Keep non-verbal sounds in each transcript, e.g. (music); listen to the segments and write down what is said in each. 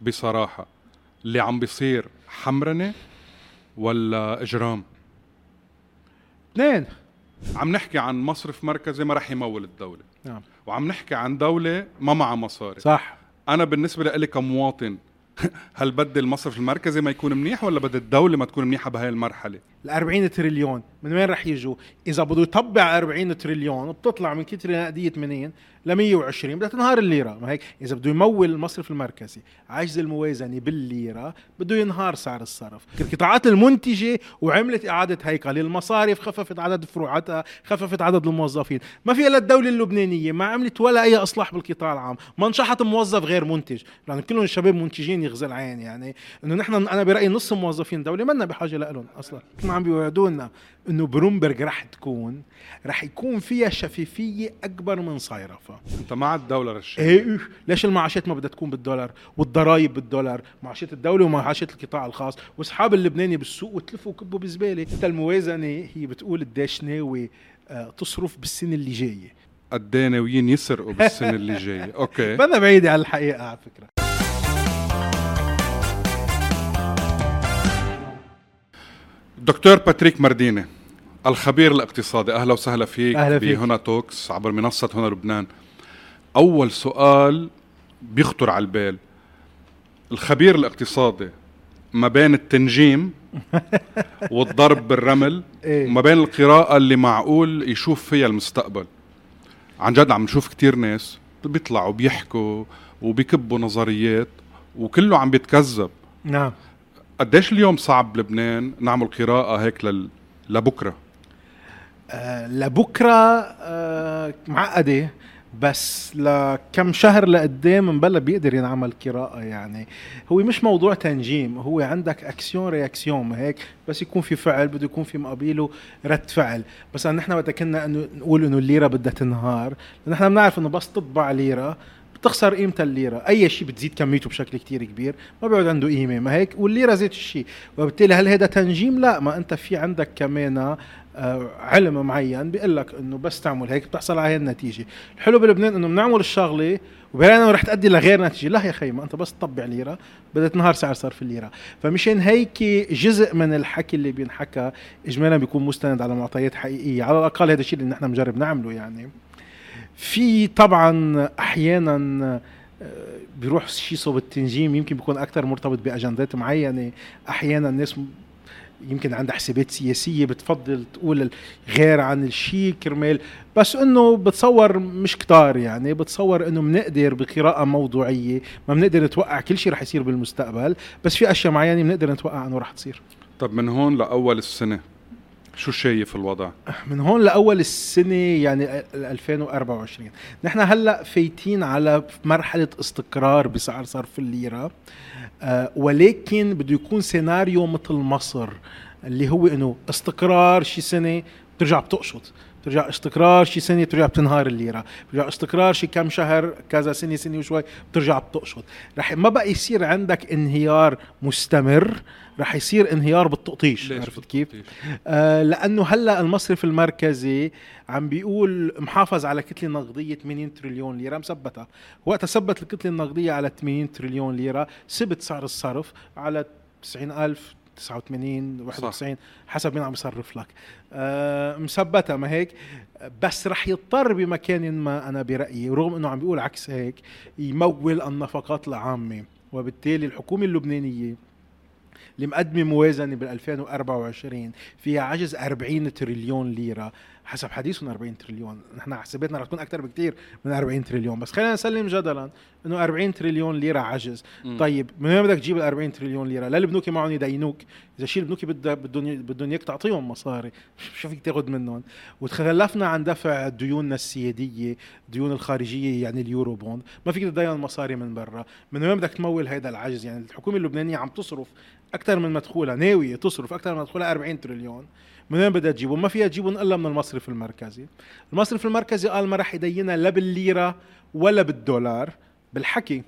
بصراحة. اللي عم بيصير حمرنة ولا إجرام؟ اثنين. عم نحكي عن مصرف مركزي ما رح يمول الدولة. نعم. وعم نحكي عن دولة ما معها مصاري. صح. أنا بالنسبة لي كمواطن (laughs) هل بدي المصرف المركزي ما يكون منيح ولا بدي الدولة ما تكون منيحة بهاي المرحلة؟ ال 40 تريليون. من وين رح يجوا؟ إذا بده يطبع 40 تريليون بتطلع من كتر نقدية منين؟ ل 120 بدها تنهار الليرة. ما هيك؟ إذا بده يمول المصرف المركزي عجز الموازنة بالليرة بده ينهار سعر الصرف. القطاعات المنتجة وعملت إعادة هيكله المصارف خففت عدد فروعاتها خففت عدد الموظفين. ما في إلا الدولة اللبنانية ما عملت ولا أي إصلاح بالقطاع العام. ما انشحت موظف غير منتج لأنه كلهم الشباب منتجين يغزل عين يعني. إنه نحن أنا برأيي نص موظفين الدولة ما بحاجة لهم أصلا. عم بيوعدونا إنه برومبرج رح تكون رح يكون فيها شفافيه أكبر من صيرفة أنت مع الدولة رشيد. إيه ليش المعاشات ما بدها تكون بالدولار؟ والضرائب بالدولار. معاشات الدولة ومعاشات القطاع الخاص. وسحاب اللبناني بالسوق وتلفه وكبه بزبالة. أنت الموازنة هي بتقول قديش ناوي آه، تصرف بالسنة اللي جاية. قد إيه ناويين يسرقوا بالسنة اللي جاية. (laughs) أوكي. بدنا بعيده عن الحقيقة على فكرة. دكتور باتريك مارديني الخبير الاقتصادي أهلا وسهلا فيك أهلا فيك. بهنا Talks عبر منصة هنا لبنان. أول سؤال بيخطر على البال. الخبير الاقتصادي ما بين التنجيم (laughs) والضرب بالرمل إيه. وما بين القراءة اللي معقول يشوف فيها المستقبل. عن جد عم نشوف كتير ناس بيطلعوا بيحكوا وبيكبوا نظريات وكله عم بيتكذب. نعم. قديش اليوم صعب بلبنان نعمل قراءة هيك لل... لبكرة؟ آه لبكرة آه معقدة بس لكم شهر لقدام مبلا بيقدر ينعمل قراءة يعني. هو مش موضوع تنجيم هو عندك action réaction هيك بس يكون في فعل بده يكون في مقابله رد فعل. بس نحن وقت كنا نقول إنه الليرة بدها تنهار نحن بنعرف إنه بس تطبع ليرة بتخسر قيمتها الليرة. أي شيء بتزيد كميته بشكل كتير كبير ما بيعود عنده قيمة. ما هيك؟ والليرة زيت الشيء. وبالتالي هل هذا تنجيم؟ لا. ما أنت في عندك كمان آه، علم معين بيقول لك إنه بس تعمل هيك بتحصل على هي النتيجة. الحلو بلبنان إنه بنعمل الشغلة وبعدين رح تؤدي لغير نتيجة. لا يا خي ما أنت بس تطبع ليره بدها تنهار سعر صرف الليرة. فمشان هيك جزء من الحكي اللي بينحكى اجمالا بيكون مستند على معطيات حقيقية. على الأقل هذا الشيء اللي نحن بنجرب نعمله يعني. في طبعا أحيانا آه، بيروح شيء صوب التنجيم يمكن بيكون أكثر مرتبط بأجندات معينة. أحيانا الناس يمكن عندها حسابات سياسية بتفضل تقول غير عن الشيء كرمال. بس إنه بتصور مش كتار يعني بتصور إنه بنقدر بقراءة موضوعية. ما بنقدر نتوقع كل شيء رح يصير بالمستقبل. بس في أشياء معينة بنقدر نتوقع إنه رح تصير. طب من هون لأول السنة شو شايف الوضع؟ من هون لأول السنة يعني ال 2024 نحن هلأ فايتين على مرحلة استقرار بسعر صرف الليرة آه ولكن بده يكون سيناريو مثل مصر اللي هو إنه استقرار شي سنة بترجع بتقشط بترجع استقرار شي سنة بترجع بتنهار الليرة. بترجع استقرار شي كم شهر كذا سنة سنة وشوي بترجع بتقشط. رح ما بقى يصير عندك انهيار مستمر رح يصير انهيار بالتقطيش. عرفت كيف؟ آه لأنه هلأ المصرف المركزي عم بيقول محافظ على كتلة نقدية 80 تريليون ليرة مثبتها وقت ثبت الكتلة النقدية على 80 تريليون ليرة ثبت سعر الصرف على 90000 89 91 حسب مين عم يصرف لك. آه مثبتها ما هيك بس رح يضطر بمكان ما أنا برأيي رغم إنه عم بيقول عكس هيك يمول النفقات العامة. وبالتالي الحكومة اللبنانية اللي مقدمه موازنة بال 2024 فيها عجز 40 تريليون ليرة. حسب حديثهم 40 تريليون. نحن حساباتنا رح تكون أكثر بكثير من 40 تريليون. بس خلينا نسلم جدلا إنه 40 تريليون ليرة عجز. مم. طيب من وين بدك تجيب ال 40 تريليون ليرة؟ لا البنوك معهم يدينوك إذا شيء البنوك بدهم بدهم إياك تعطيهم مصاري. (laughs) شو فيك تاخذ منهم؟ وتخلفنا عن دفع ديوننا السيادية الديون الخارجية يعني ال Eurobond. ما فيك تدين مصاري من برا. من وين بدك تمول هذا العجز؟ يعني الحكومة اللبنانية عم تصرف أكثر من مدخولها ناوية تصرف أكثر من مدخولها 40 تريليون. من وين بدها تجيبهم؟ ما فيها تجيبهم إلا من المصرف المركزي. المصرف المركزي قال ما راح يدينها لا بالليرة ولا بالدولار بالحكي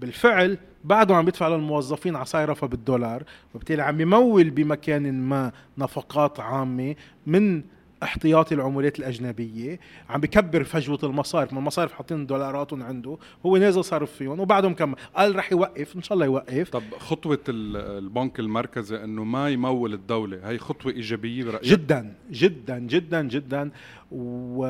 بالفعل بعده عم بيدفع للموظفين عصيرفة بالدولار وبالتالي عم يمول بمكان ما نفقات عامة من احتياطي العملات الأجنبية عم بكبر فجوة المصارف ما المصارف حاطين دولاراتهم عنده هو نازل صرف فيهم وبعدهم كم؟ قال رح يوقف إن شاء الله يوقف. طب خطوة ال- البنك المركزي إنه ما يمول الدولة هي خطوة إيجابية برأيك؟ جدا جدا جدا جدا و...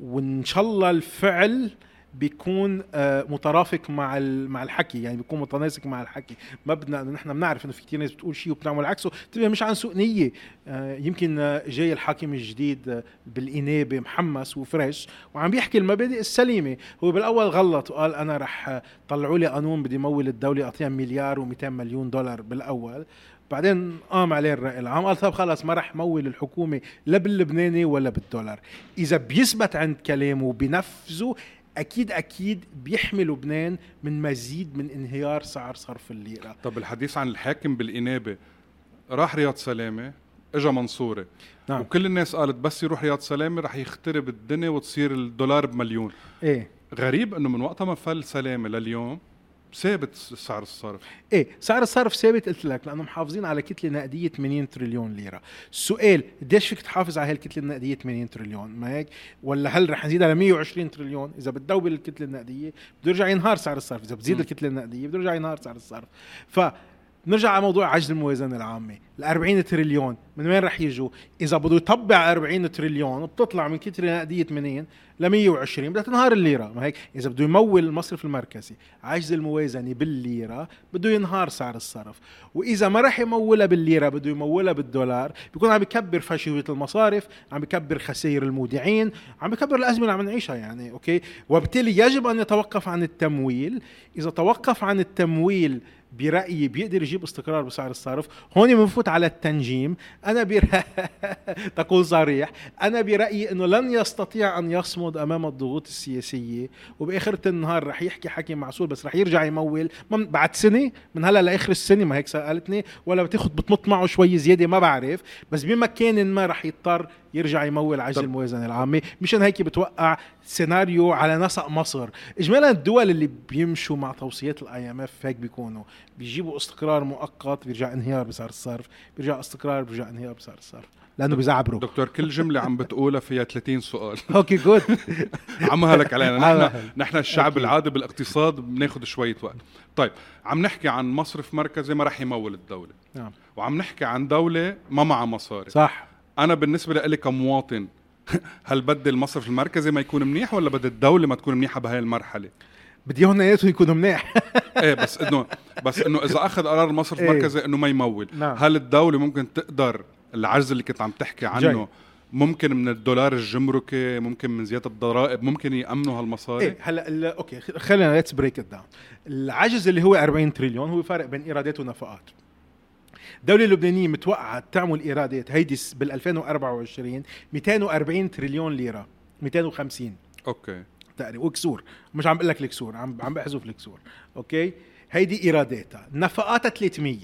وإن شاء الله الفعل بيكون آه، مترافق مع مع الحكي يعني بيكون متناسق مع الحكي. ما بدنا انه نحن بنعرف إنه في كثير ناس بتقول شيء وبتعمل عكسه. تبقى مش عن سوء نية. آه، يمكن آه، جاي الحاكم الجديد بالإنابة محمس وفريش وعم بيحكي المبادئ السليمة. هو بالأول غلط وقال أنا رح طلعوا لي قانون بدي مول الدولة أعطيها مليار و200 مليون دولار بالأول. بعدين قام عليه الرأي العام قال طب خلص ما رح مول الحكومة لا باللبناني ولا بالدولار. إذا بيثبت عند كلامه وبينفذه أكيد أكيد بيحمي لبنان من مزيد من انهيار سعر صرف الليرة. طب الحديث عن الحاكم بالإنابة راح رياض سلامة اجى منصورة. نعم. وكل الناس قالت بس يروح رياض سلامة رح يخترب الدنيا وتصير الدولار بمليون. إيه. غريب إنه من وقتها ما فل سلامة لليوم ثابت سعر الصرف؟ إيه سعر الصرف ثابت قلت لك لأنه محافظين على كتلة نقدية 80 تريليون ليرة. السؤال قديش فيك تحافظ على هالكتلة النقدية 80 تريليون؟ ما هيك؟ ولا هل رح نزيد على 120 تريليون؟ إذا بتدوبل الكتلة النقدية بده يرجع ينهار سعر الصرف. إذا بتزيد. الكتلة النقدية بده يرجع ينهار سعر الصرف. ف نرجع على موضوع عجز الموازنة العامة. ال 40 تريليون من وين رح يجوا؟ إذا بده يطبع 40 تريليون بتطلع من كتلة نقدية 80 ل 120 بدها تنهار الليرة. ما هيك؟ إذا بده يمول المصرف المركزي عجز الموازنة بالليرة بده ينهار سعر الصرف. وإذا ما رح يمولها بالليرة بده يمولها بالدولار بيكون عم بكبر فجوة المصارف عم بكبر خسائر المودعين عم بكبر الأزمة اللي عم نعيشها يعني أوكي؟ وبالتالي يجب أن يتوقف عن التمويل. إذا توقف عن التمويل برأيي بيقدر يجيب استقرار بسعر الصرف هون بنفوت على التنجيم. أنا برأيي (laughs) تقول صريح. أنا برأيي أنه لن يستطيع أن يصمد أمام الضغوط السياسية. وبآخرة النهار رح يحكي حكي معسول بس رح يرجع يمول. بعد سنة من هلا لآخر السنة ما هيك سألتني ولا بتاخد بتمط معه شوي زيادة ما بعرف. بس بمكان ما رح يضطر يرجع يمول عجز الموازنة العامة. مشان هيك بتوقع سيناريو على نسق مصر. اجمالا الدول اللي بيمشوا مع توصيات ال IMF هيك بيكونوا. بيجيبوا استقرار مؤقت بيرجع انهيار بسعر الصرف بيرجع استقرار بيرجع انهيار بسعر الصرف. لأنه بيزعبروا. دكتور كل جملة عم بتقولها فيها 30 سؤال. (laughs) أوكي جود على مهلك علينا. (laughs) نحن. نحن الشعب. العادي بالاقتصاد بناخذ شوية وقت. طيب عم نحكي عن مصرف مركزي ما رح يمول الدولة. نعم. وعم نحكي عن دولة ما معها مصاري. صح. أنا بالنسبة لي كمواطن (laughs) هل بدي المصرف المركزي ما يكون منيح ولا بدي الدولة ما تكون منيحة بهاي المرحلة؟ بدي اياهم اثنيناتهم يكونوا منيح. (laughs) إيه بس انه بس إنه إذا أخذ قرار المصرف إيه. المركزي إنه ما يمول. نعم. هل الدولة ممكن تقدر العجز اللي كنت عم تحكي عنه جاي. ممكن من الدولار الجمركي ممكن من زيادة الضرائب ممكن يأمنوا هالمصاري؟ إيه هلا أوكي خلينا let's break it down العجز اللي هو 40 تريليون هو فرق بين إيرادات ونفقات. الدولة اللبنانية متوقعة تعمل إيرادات هيدي بال 2024 240 تريليون ليرة 250 أوكي. تقريبا وكسور. مش عم بقول لك الكسور عم عم بحذف الكسور أوكي؟ هيدي إيراداتها. نفقاتها 300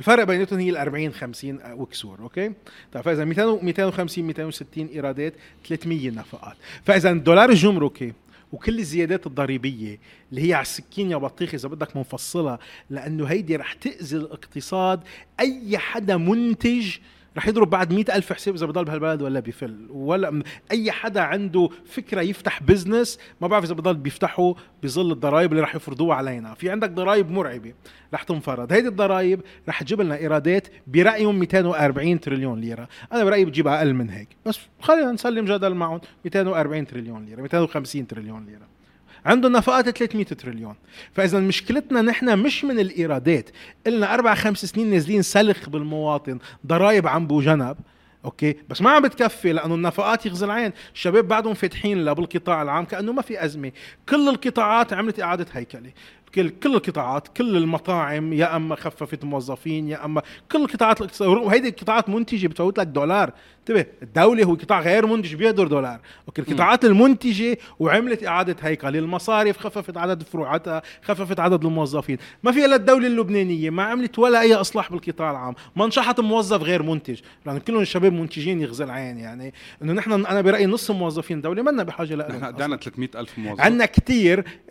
الفرق بيناتهم هي ال 40 50 وكسور. أوكي؟ طيب فإذا 200 250 260 إيرادات 300 نفقات. فإذا الدولار الجمركي وكل الزيادات الضريبية اللي هي على السكين يا بطيخ إذا بدك منفصلها لأنه هيدي رح تأذي الاقتصاد. أي حدا منتج رح يضرب بعد مئة ألف حساب إذا بضل بهالبلد ولا بفل. ولا أي حدا عنده فكرة يفتح business ما بعرف إذا بضل بيفتحه بظل الضرائب اللي رح يفرضوها علينا. في عندك ضرائب مرعبة رح تنفرض هيدي الضرائب رح تجيب لنا إيرادات برأيهم 240 تريليون ليرة. أنا برأيي بتجيب أقل من هيك. بس خلينا نسلم جدل معهم. 240 تريليون ليرة 250 تريليون ليرة. عندهم نفقات 300 تريليون. فإذا مشكلتنا نحن مش من الإيرادات. قلنا أربع خمس سنين نازلين سلخ بالمواطن ضرائب عم بوجنب. أوكي؟ بس ما عم بتكفي لأنه النفقات يغزي العين. الشباب بعدهم فاتحين لا بالقطاع العام كأنه ما في أزمة. كل القطاعات عملت إعادة هيكلة. كل كل القطاعات كل المطاعم يا أما خففت موظفين يا أما كل القطاعات الاقتصاديه وهيدي القطاعات منتجة بتفوت لك دولار. انتبه الدولة هو قطاع غير منتج بيقدر دولار. أوكي القطاعات المنتجة وعملت إعادة هيكله المصارف خففت عدد فروعاتها خففت عدد الموظفين. ما في إلا الدولة اللبنانية ما عملت ولا أي إصلاح بالقطاع العام. ما انشحت موظف غير منتج. لأن كلهم الشباب منتجين يغزى العين يعني. إنه نحن أنا برأيي نص موظفين الدولة منا بحاجة لهم نحن. قدرنا 300 ألف موظف. عندنا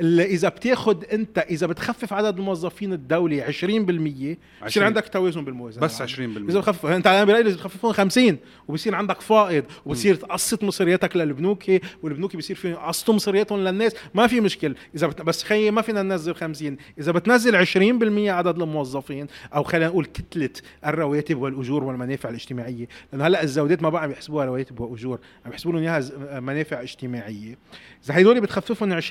اللي إذا بتاخد أنت إذا بتخفف عدد الموظفين الدولي 20% بصير 20. عندك توازن بالموازنة بس 20% إذا بخفف أنت الان برأيي إذا بخففون 50 وبصير عندك فائض وبصير تقسط مصرياتك للبنوك والبنوك بصير في يقسطوا مصرياتهم للناس. ما في مشكل. إذا بت... بس خيي ما فينا ننزل 50 إذا بتنزل 20% عدد الموظفين أو خلينا نقول كتلة الرواتب والأجور والمنافع الاجتماعية. لأنه هلأ الزودات ما بقى عم يحسبوها رواتب وأجور عم يحسبوا لهم إياها منافع اجتماعية. إذا هدول بتخففهم 20%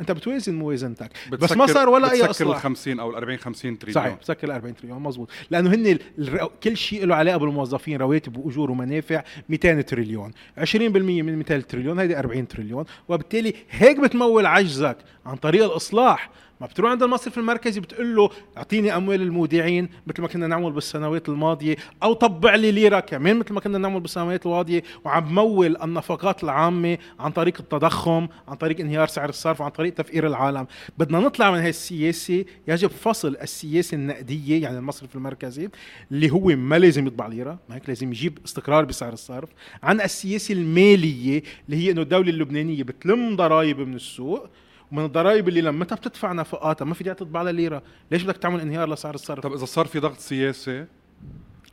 أنت بتوازن موازنتك. بس ما بتسكر- صار ولا أي بتسكر ال أصلاح. 50 أو ال 40 50 تريليون. صحيح بسكر ال 40 تريليون. مزبوط لأنه هن ال- الر- كل شيء له علاقة بالموظفين رواتب وأجور. ومنافع 200 تريليون. 20% من 200 تريليون هيدي 40 تريليون. وبالتالي هيك بتمول عجزك عن طريق الإصلاح. ما بتروح عند المصرف المركزي بتقول له اعطيني أموال المودعين مثل ما كنا نعمل بالسنوات الماضية أو طبع لي ليرة كمان مثل ما كنا نعمل بالسنوات الماضية وعم بمول النفقات العامة عن طريق التضخم عن طريق انهيار سعر الصرف عن طريق تفقير العالم. بدنا نطلع من هاي السياسة يجب فصل السياسة النقدية يعني المصرف المركزي اللي هو ما لازم يطبع ليرة ما هيك لازم يجيب استقرار بسعر الصرف عن السياسة المالية اللي هي إنه الدولة اللبنانية بتلم ضرائب من السوق ومن الضرائب اللي لما بتدفع نفقاتها؟ ما في داعي تطبع لها ليرة. ليش بدك تعمل انهيار لسعر الصرف؟ طب إذا صار في ضغط سياسي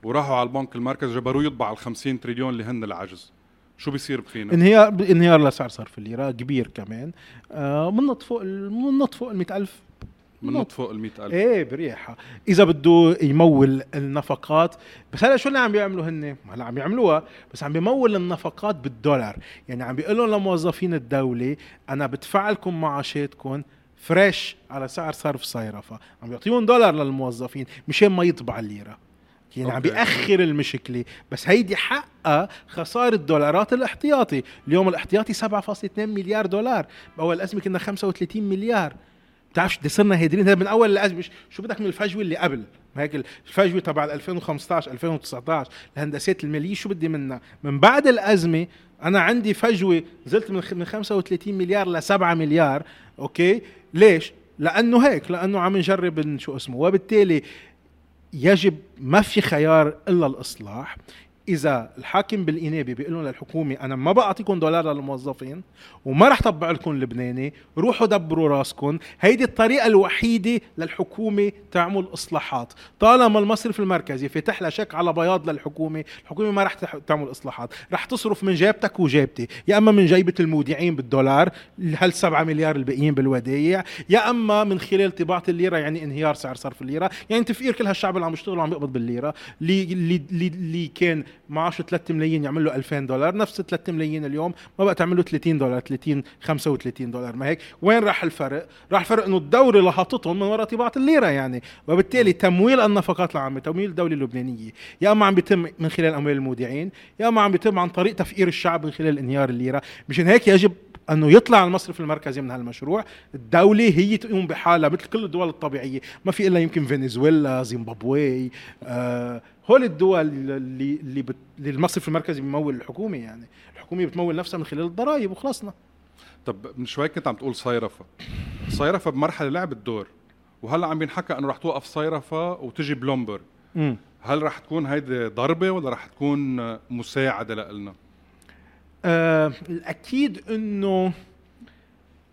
وراحوا على البنك المركزي جبروه يطبع ال 50 تريليون اللي هن العجز شو بيصير فينا؟ انهيار انهيار لسعر صرف الليرة كبير كمان. آه من فوق من فوق ال 100000 من فوق ال 100000 إيه بريحة. إذا بده يمول النفقات بس هلا شو اللي عم بيعملوا هن هلا عم يعملوها بس عم بيمول النفقات بالدولار. يعني عم بيقول لهم لموظفين الدولة أنا بدفع لكم معاشاتكم فريش على سعر صرف صيرفة. عم بيعطيهم دولار للموظفين مشان ما يطبع الليرة. يعني عم. بيأخر المشكلة. بس هيدي حقها خسارة دولارات الاحتياطي. اليوم الاحتياطي 7.2 مليار دولار. بأول الأزمة كنا 35 مليار. بتعرفش دي صرنا هادرين. هذا من أول الازمه ش- شو بدك من الفجوة اللي قبل؟ ما هيك الفجوة تبع 2015 2019 الهندسات المالية شو بدي منها؟ من بعد الأزمة أنا عندي فجوة نزلت من خ- من 35 مليار ل 7 مليار أوكي؟ ليش؟ لأنه هيك لأنه عم نجرب شو اسمه. وبالتالي يجب ما في خيار إلا الإصلاح. إذا الحاكم بالإنابة بيقول لهم للحكومة أنا ما بعطيكم دولار للموظفين وما رح طبع لكم لبناني روحوا دبروا راسكم هيدي الطريقة الوحيدة للحكومة تعمل إصلاحات. طالما المصرف المركزي فتح لها شيك على بياض للحكومة الحكومة ما رح تعمل إصلاحات. رح تصرف من جيبتك وجيبتي. يا أما من جيبة المودعين بالدولار هال 7 مليار الباقيين بالودايع؟ يا أما من خلال طباعة الليرة يعني انهيار سعر صرف الليرة. يعني تفقير كل هالشعب اللي عم يشتغل وعم يقبض بالليرة. اللي اللي اللي, اللي كان معاشه 3 ملايين يعمل له 2000 دولار نفس 3 ملايين اليوم ما بقى تعمل له 30 دولار 30 35 دولار. ما هيك؟ وين راح الفرق؟ راح الفرق إنه الدولة لهطتهم من وراء طباعة الليرة يعني. وبالتالي تمويل النفقات العامة تمويل الدولة اللبنانية. يا أما عم بيتم من خلال أموال المودعين يا أما عم بيتم عن طريق تفقير الشعب من خلال انهيار الليرة. مشان هيك يجب أنه يطلع المصرف المركزي من هالمشروع. الدولة هي تقوم بحالها مثل كل الدول الطبيعية. ما في إلا يمكن فنزويلا زيمبابوي آه هول الدول اللي اللي, بت... اللي المصرف المركزي بيمول الحكومة يعني. الحكومة بتمول نفسها من خلال الضرائب وخلصنا طب من شوي كنت عم تقول صيرفة. صيرفة بمرحلة لعبت دور وهلأ عم بينحكى إنه رح توقف صيرفة وتجي بلومبرج امم هل رح تكون هيدي ضربة ولا رح تكون مساعدة لنا آه الأكيد إنه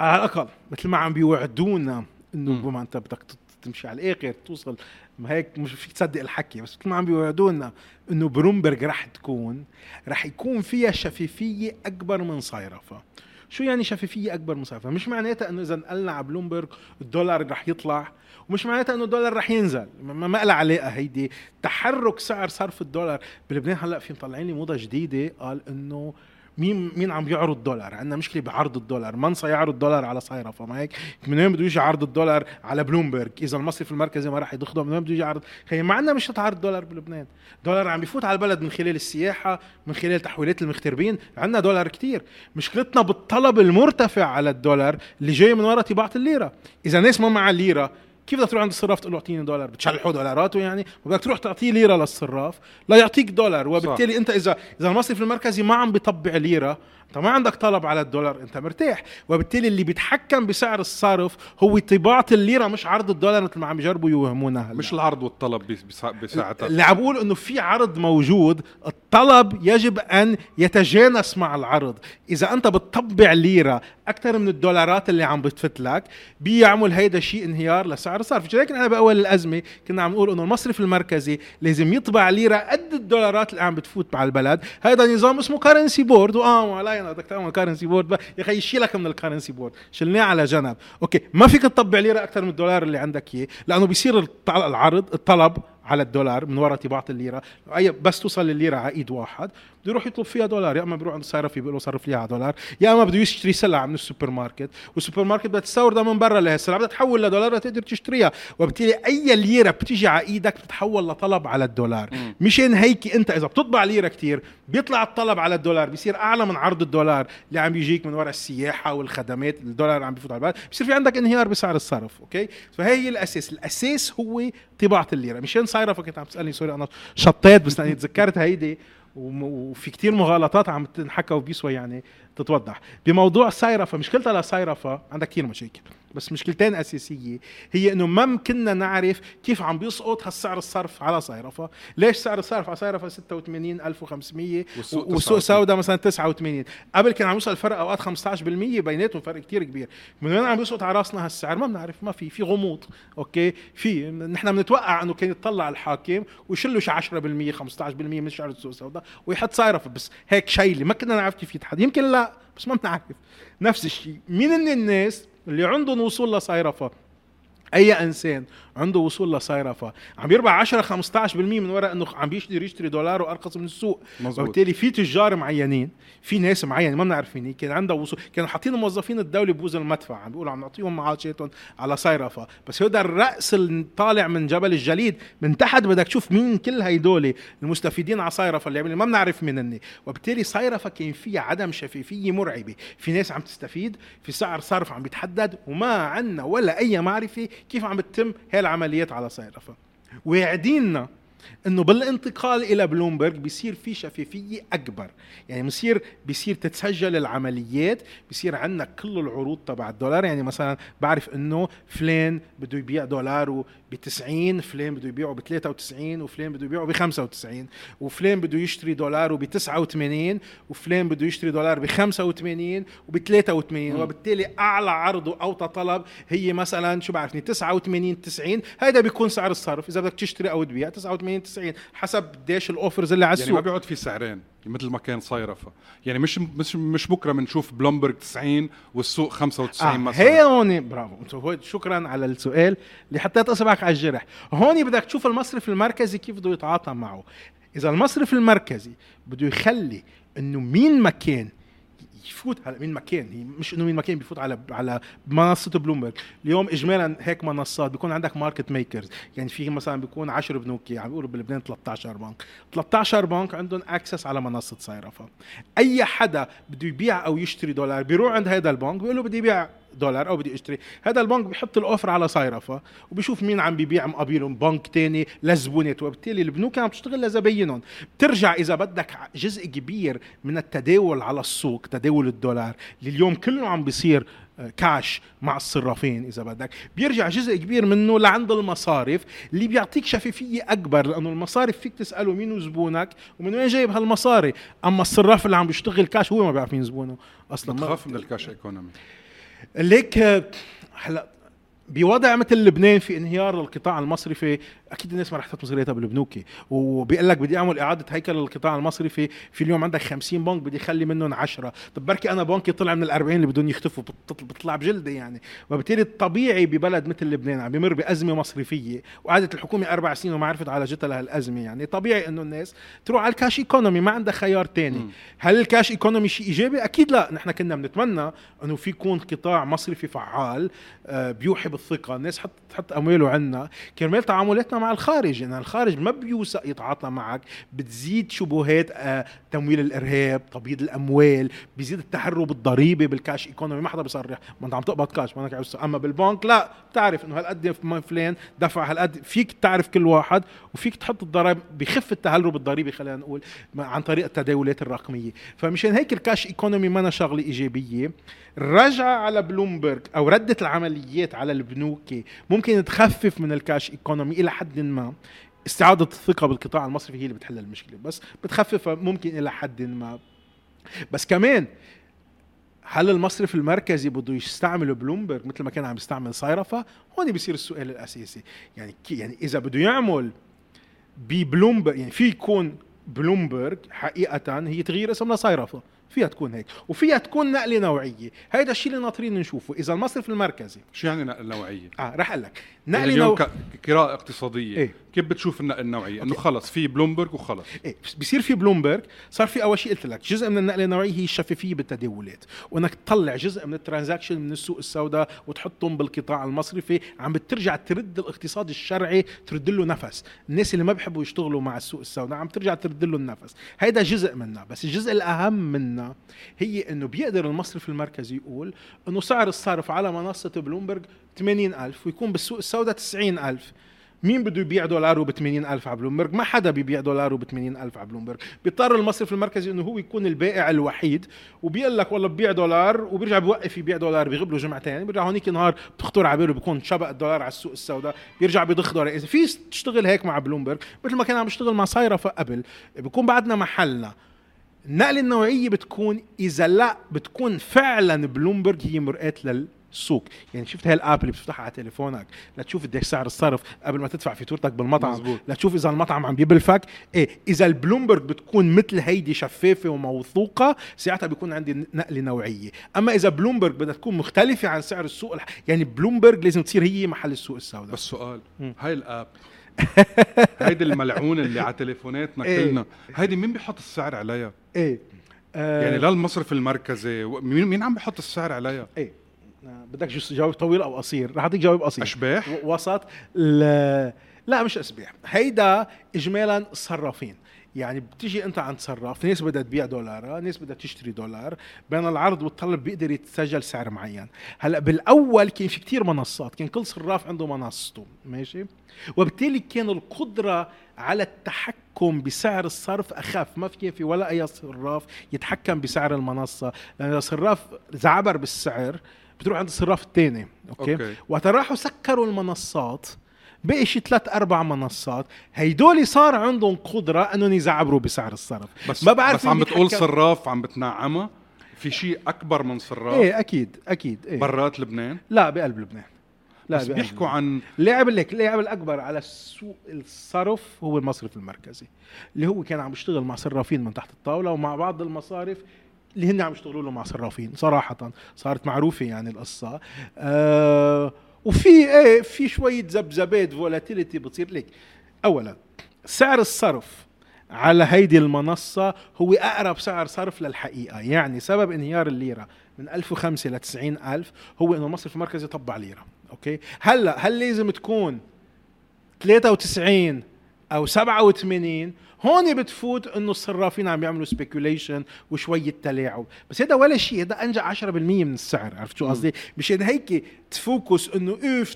على الأقل مثل ما عم بيوعدونا إنه. بما أنت بدك تمشي على الآخر توصل ما هيك مش فيك تصدق الحكي بس مثل ما عم بيوعدونا إنه برومبرج رح تكون رح يكون فيها شفافيه أكبر من صيرفه شو يعني شفافيه أكبر من صيرفه مش معناتها إنه إذا نقلنا على بلومبرج الدولار رح يطلع ومش معناتها إنه الدولار رح ينزل. ما ما لها علاقة هيدي. تحرك سعر صرف الدولار. بلبنان هلأ في مطلعين لي موضه جديدة قال إنه مين مين عم يعرض دولار؟ عندنا مشكلة بعرض الدولار. من سيعرض دولار على صيرفه ما هيك؟ من وين بده يجي عرض الدولار على بلومبرج إذا المصرف المركزي ما راح يدخله من وين بده يجي عرض؟ خي ما عندنا مش عرض دولار بلبنان. دولار عم بيفوت على البلد من خلال السياحة من خلال تحويلات المغتربين عندنا دولار كتير. مشكلتنا بالطلب المرتفع على الدولار اللي جاي من وراء طباعة الليرة. إذا ناس ما معها ليرة كيف بدك تروح عند الصراف تقول له أعطيني دولار؟ بتشلحوا دولاراته يعني وبدك تروح تعطيه ليرة للصراف لا يعطيك دولار. وبالتالي أنت إذا إذا المصرف المركزي ما عم بيطبع ليرة انت ما عندك طلب على الدولار انت مرتاح. وبالتالي اللي بيتحكم بسعر الصرف هو طباعة الليرة مش عرض الدولار مثل ما عم يجربوا يوهمونا هلا مش العرض والطلب بس- بس- بساعتها. اللي عم بقول إنه في عرض موجود الطلب يجب أن يتجانس مع العرض. إذا أنت بتطبع ليرة أكثر من الدولارات اللي عم بتفوت لك بيعمل هيدا شيء انهيار لسعر الصرف. لكن إحنا بأول الأزمة كنا عم نقول إنه المصرف المركزي لازم يطبع ليرة قد الدولارات اللي عم بتفوت على البلد. هذا نظام اسمه currency board وآه أنا بدك تعمل currency board يا أخي يشيلك من ال currency board شلناه على جنب. أوكي ما فيك تطبع ليرة أكثر من الدولار اللي عندك إياه لأنه بيصير العرض الطلب على الدولار من وراء طباعة الليرة. أي بس توصل الليره على إيد واحد بده يروح يطلب فيها دولار. يا أما بيروح عند الصرافي بيقول له صرف لي على دولار. يا أما بده يشتري سلعة من السوبر ماركت والسوبر ماركت بدها تستوردها من برا لهالسلعه بدها تحول لدولار لتقدر تشتريها. وبالتالي أي ليرة بتيجي على إيدك بتتحول لطلب على الدولار. مشان هيك أنت إذا بتطبع ليرة كتير بيطلع الطلب على الدولار بيصير أعلى من عرض الدولار اللي عم يجيك من وراء السياحة والخدمات. الدولار عم بيفوت على البلد. بصير في عندك انهيار بسعر الصرف أوكي؟ فهي هي الأساس. الأساس هو طباعة الليرة. مشان صايره كنت عم تسألني سوري أنا شطيت بس لاني تذكرت هيدي وفي كتير مغالطات عم تنحكى وبيسوى يعني. تتوضح. بموضوع صيرفه مشكلتها لصيرفه عندها كتير مشاكل. بس مشكلتين أساسية هي إنه ما كنا نعرف كيف عم بيسقط هالسعر الصرف على صيرفه ليش سعر الصرف؟ على صيرفه 86500 والسوق والسوق 89. سوداء مثلا 89 قبل كان عم يوصل الفرق أوقات 15% بيناتهم فرق كتير كبير. من وين عم يسقط على راسنا هالسعر؟ ما بنعرف ما في في غموض. أوكي؟ في نحن بنتوقع إنه كان يطلع الحاكم ويشيل له شي 10% 15% من سعر السوق السوداء ويحط صيرفه بس هيك شيله ما كنا نعرف كيف يتحد يمكن لا بس ما بنعرف. نفس الشيء. مين من الناس اللي عندهم وصول لصيرفه أي إنسان عنده وصول لصيرفه عم يربح 10 15% من وراء إنه عم بيشتري يشتري دولار وأرخص من السوق. مزبوط. وبالتالي في تجار معينين في ناس معينة ما بنعرف مين هي، كان عندها وصول كانوا حاطين موظفين الدولة ببوز المدفع عم بيقولوا عم نعطيهم معاشاتهم على صيرفه بس هذا الرأس الطالع من جبل الجليد من تحت بدك تشوف مين كل هيدول المستفيدين على صيرفه اللي عملوا ما بنعرف مين هن وبالتالي صيرفه كان فيها عدم شفافية مرعبة. في ناس عم تستفيد في سعر صرف عم بيتحدد وما عنا ولا أي معرفة كيف عم بتتم هاي العمليات على صيرفه واعديننا إنه بالانتقال إلى بلومبرج بيصير في شفافية أكبر. يعني بصير بيصير تتسجل العمليات بيصير عندنا كل العروض تبع الدولار. يعني مثلا بعرف إنه فلان بده يبيع دولاره ب 90 فلان بده يبيعه ب 93 وفلان بده يبيعه ب 95 وفلان بده يشتري دولاره ب 89 وفلان بده يشتري دولار ب 85 وب 83 وبالتالي أعلى عرض وأوطى طلب هي مثلا شو بعرفني 89 90 هذا بيكون سعر الصرف إذا بدك تشتري أو تبيع 89 90 حسب قديش الأوفرز اللي على يعني ما السوق. بيقعد في سعرين. مثل ما كان صيرفه يعني مش مش مش بكرة بنشوف بلومبرج 90 والسوق 95 آه مثلا. هي هون برافو. شكرا على السؤال. اللي حطيت اصبعك على الجرح. هون بدك تشوف المصرف المركزي كيف بده يتعاطى معه. إذا المصرف المركزي بده يخلي إنه مين ما كان يفوت على مين ما كان هي مش إنه مين ما كان بيفوت على على منصة بلومبرج اليوم اجمالا هيك منصات بيكون عندك market makers يعني في مثلا بيكون 10 بنوك عم بيقولوا بلبنان 13 بنك. 13 بنك عندهم اكسس على منصة صيرفه أي حدا بده يبيع أو يشتري دولار بيروح عند هذا البنك بيقول له بدي ابيع دولار أو بدي أشتري. هذا البنك بيحط الأوفر على صيرفه وبيشوف مين عم بيبيع مقابلهم بنك تاني لزبونات وبالتالي البنوك عم تشتغل لزباينهم. بترجع إذا بدك جزء كبير من التداول على السوق تداول الدولار. اللي اليوم كله عم بيصير آه، كاش مع الصرافين إذا بدك. بيرجع جزء كبير منه لعند المصارف اللي بيعطيك شفافية أكبر لأنه المصارف فيك تسأله مين زبونك ومن وين جايب هالمصاري. أما الصراف اللي عم بيشتغل كاش هو ما بيعرف مين زبونه أصلا. بتخاف من ال cash economy ليك هلا بوضع مثل لبنان في انهيار القطاع المصرفي أكيد الناس ما رح تحط مصرياتها بالبنوكي وبيقول لك بدي أعمل إعادة هيكل للقطاع المصرفي في اليوم عندك 50 بنك بدي أخلي منهم 10 طب بركي أنا بنكي طلع من ال40 اللي بدهم يختفوا بتطلع بجلدي يعني. وبالتالي الطبيعي ببلد مثل لبنان عم بيمر بأزمة مصرفية وقعدت الحكومة أربع سنين وما عرفت عالجتها لهالأزمة يعني. طبيعي إنه الناس تروح على ال cash economy ما عندها خيار تاني. هل ال cash economy شيء إيجابي؟ أكيد لا. نحن كنا بنتمنى إنه في يكون قطاع مصرفي فعال آه، بيوحي الثقة الناس حط تحط امواله عنا كرمال تعاملاتنا مع الخارج يعني الخارج ما بيوثق يتعاطى معك بتزيد شبهات آه تمويل الإرهاب تبييض الأموال بيزيد التهرب الضريبي بال cash economy ما حدا بيصرح. ما أنت عم تقبض كاش ما انك أما بالبنك لا بتعرف إنه هالقد فلان دفع هالقد. فيك تعرف كل واحد وفيك تحط الضرائب بخف التهرب الضريبي خلينا نقول عن طريق التداولات الرقمية. فمشان هيك ال cash economy ما شغلة إيجابية. الرجعة على بلومبرج أو ردة العمليات على البنوك ممكن تخفف من ال cash economy إلى حد ما. استعادة الثقة بالقطاع المصرفي هي اللي بتحل المشكلة بس بتخففها ممكن إلى حد ما. بس كمان هل المصرف المركزي بده يستعمل بلومبرج مثل ما كان عم يستعمل صيرفه هون بيصير السؤال الأساسي. يعني يعني إذا بده يعمل ببلومبرج يعني في يكون بلومبرج حقيقة هي تغيير اسم لصيرفه فيها تكون هيك وفيها تكون نقلة نوعية. هيدا الشيء اللي ناطرين نشوفه. إذا المصرف المركزي شو يعني نقلة نوعية؟ آه رح أقول لك. نقلة نوع... قراءة اقتصادية إيه؟ كيف بتشوف النقلة النوعية؟ إنه خلص في بلومبرج وخلص. إيه بصير في بلومبرج صار في أول شيء قلت لك جزء من النقلة النوعية هي الشفافية بالتداولات. وإنك تطلع جزء من ال transactions من السوق السوداء وتحطهم بالقطاع المصرفي عم بترجع ترد الاقتصاد الشرعي ترد له نفس. الناس اللي ما بيحبوا يشتغلوا مع السوق السوداء عم ترجع ترد له النفس. هيدا جزء منها بس الجزء الأهم منها هي إنه بيقدر المصرف المركزي يقول إنه سعر الصرف على منصة بلومبرج 80000 ويكون بالسوق السوداء 90000 مين بده يبيع دولاره ب 80000 على بلومبرج ما حدا بيبيع دولاره ب 80000 على بلومبرج بيضطر المصرف المركزي إنه هو يكون البائع الوحيد وبيقول لك والله ببيع دولار وبيرجع بيوقف يبيع دولار بيغيب له جمعتين بيرجع هونيك نهار بتخطر على باله بيكون شبّ الدولار على السوق السوداء بيرجع بيضخ دولار إذا بدها تشتغل هيك مع بلومبرج مثل ما كان عم يشتغل مع صايرفه قبل بيكون بعدنا محلنا. النقلة النوعية بتكون إذا لا بتكون فعلا بلومبرج هي مرآة للسوق. يعني شفت هاي ال app اللي بتفتحها على تليفونك؟ لتشوف قديش سعر الصرف قبل ما تدفع فاتورتك بالمطعم. مزبوط. لتشوف إذا المطعم عم بيبلفك. إيه إذا البلومبرج بتكون مثل هيدي شفافة وموثوقة ساعتها بيكون عندي نقلة نوعية. أما إذا بلومبرج بدها تكون مختلفة عن سعر السوق يعني بلومبرج لازم تصير هي محل السوق السوداء. بس سؤال هاي ال app (laughs) هيدي الملعونة اللي على تليفوناتنا إيه؟ كلنا هيدي مين بيحط السعر عليها؟ إيه. آه. يعني لا المصرف المركزي. مين مين عم بيحط السعر عليها؟ إيه. آه، بدك جواب طويل أو قصير؟ رح اعطيك جواب قصير. أشباح؟ وسط لا مش اشباح هيدا اجمالا صرافين. يعني بتيجي انت عند صراف ناس بدها تبيع دولار ناس بدها تشتري دولار بين العرض والطلب بيقدر يتسجل سعر معين. هلأ بالأول كان في كتير منصات كان كل صراف عنده منصته ماشي؟ وبالتالي كان القدرة على التحكم بسعر الصرف أخف. ما في في ولا أي صراف يتحكم بسعر المنصة. لأن اذا صراف زعبر بالسعر بتروح عند الصراف الثاني okay؟, okay. وقت راحوا سكروا المنصات بقي شي ثلاث أربع منصات. هيدول صار عندهم قدرة إنهم يزعبروا بسعر الصرف. بس ما بعرف بس عم بتقول صراف عم بتنعمها. في شيء أكبر من صراف؟ إيه أكيد أكيد إيه؟ برات لبنان؟ لا بقلب لبنان. لا بس بيحكوا عن اللاعب لك اللاعب الأكبر على سوق الصرف هو المصرف المركزي اللي هو كان عم يشتغل مع صرافين من تحت الطاولة ومع بعض المصارف اللي هن عم يشتغلوا له مع صرافين. صراحة صارت معروفة يعني القصة. آه وفي إيه في شوية ذبذبات فولاتيليتي بتصير لك اولا سعر الصرف على هيدي المنصة هو أقرب سعر صرف للحقيقة. يعني سبب انهيار الليرة من 1005 ل 90000 هو إنه المصرف المركزي طبع ليرة. أوكي؟ هلأ هل لازم تكون 93 أو 87 هون بتفوت إنه الصرافين عم يعملوا سبيكوليشن وشويه تلاعب بس هذا ولا شيء هذا انجا 10% من السعر عرفت شو قصدي؟ مشان هيك تفوكس إنه اوف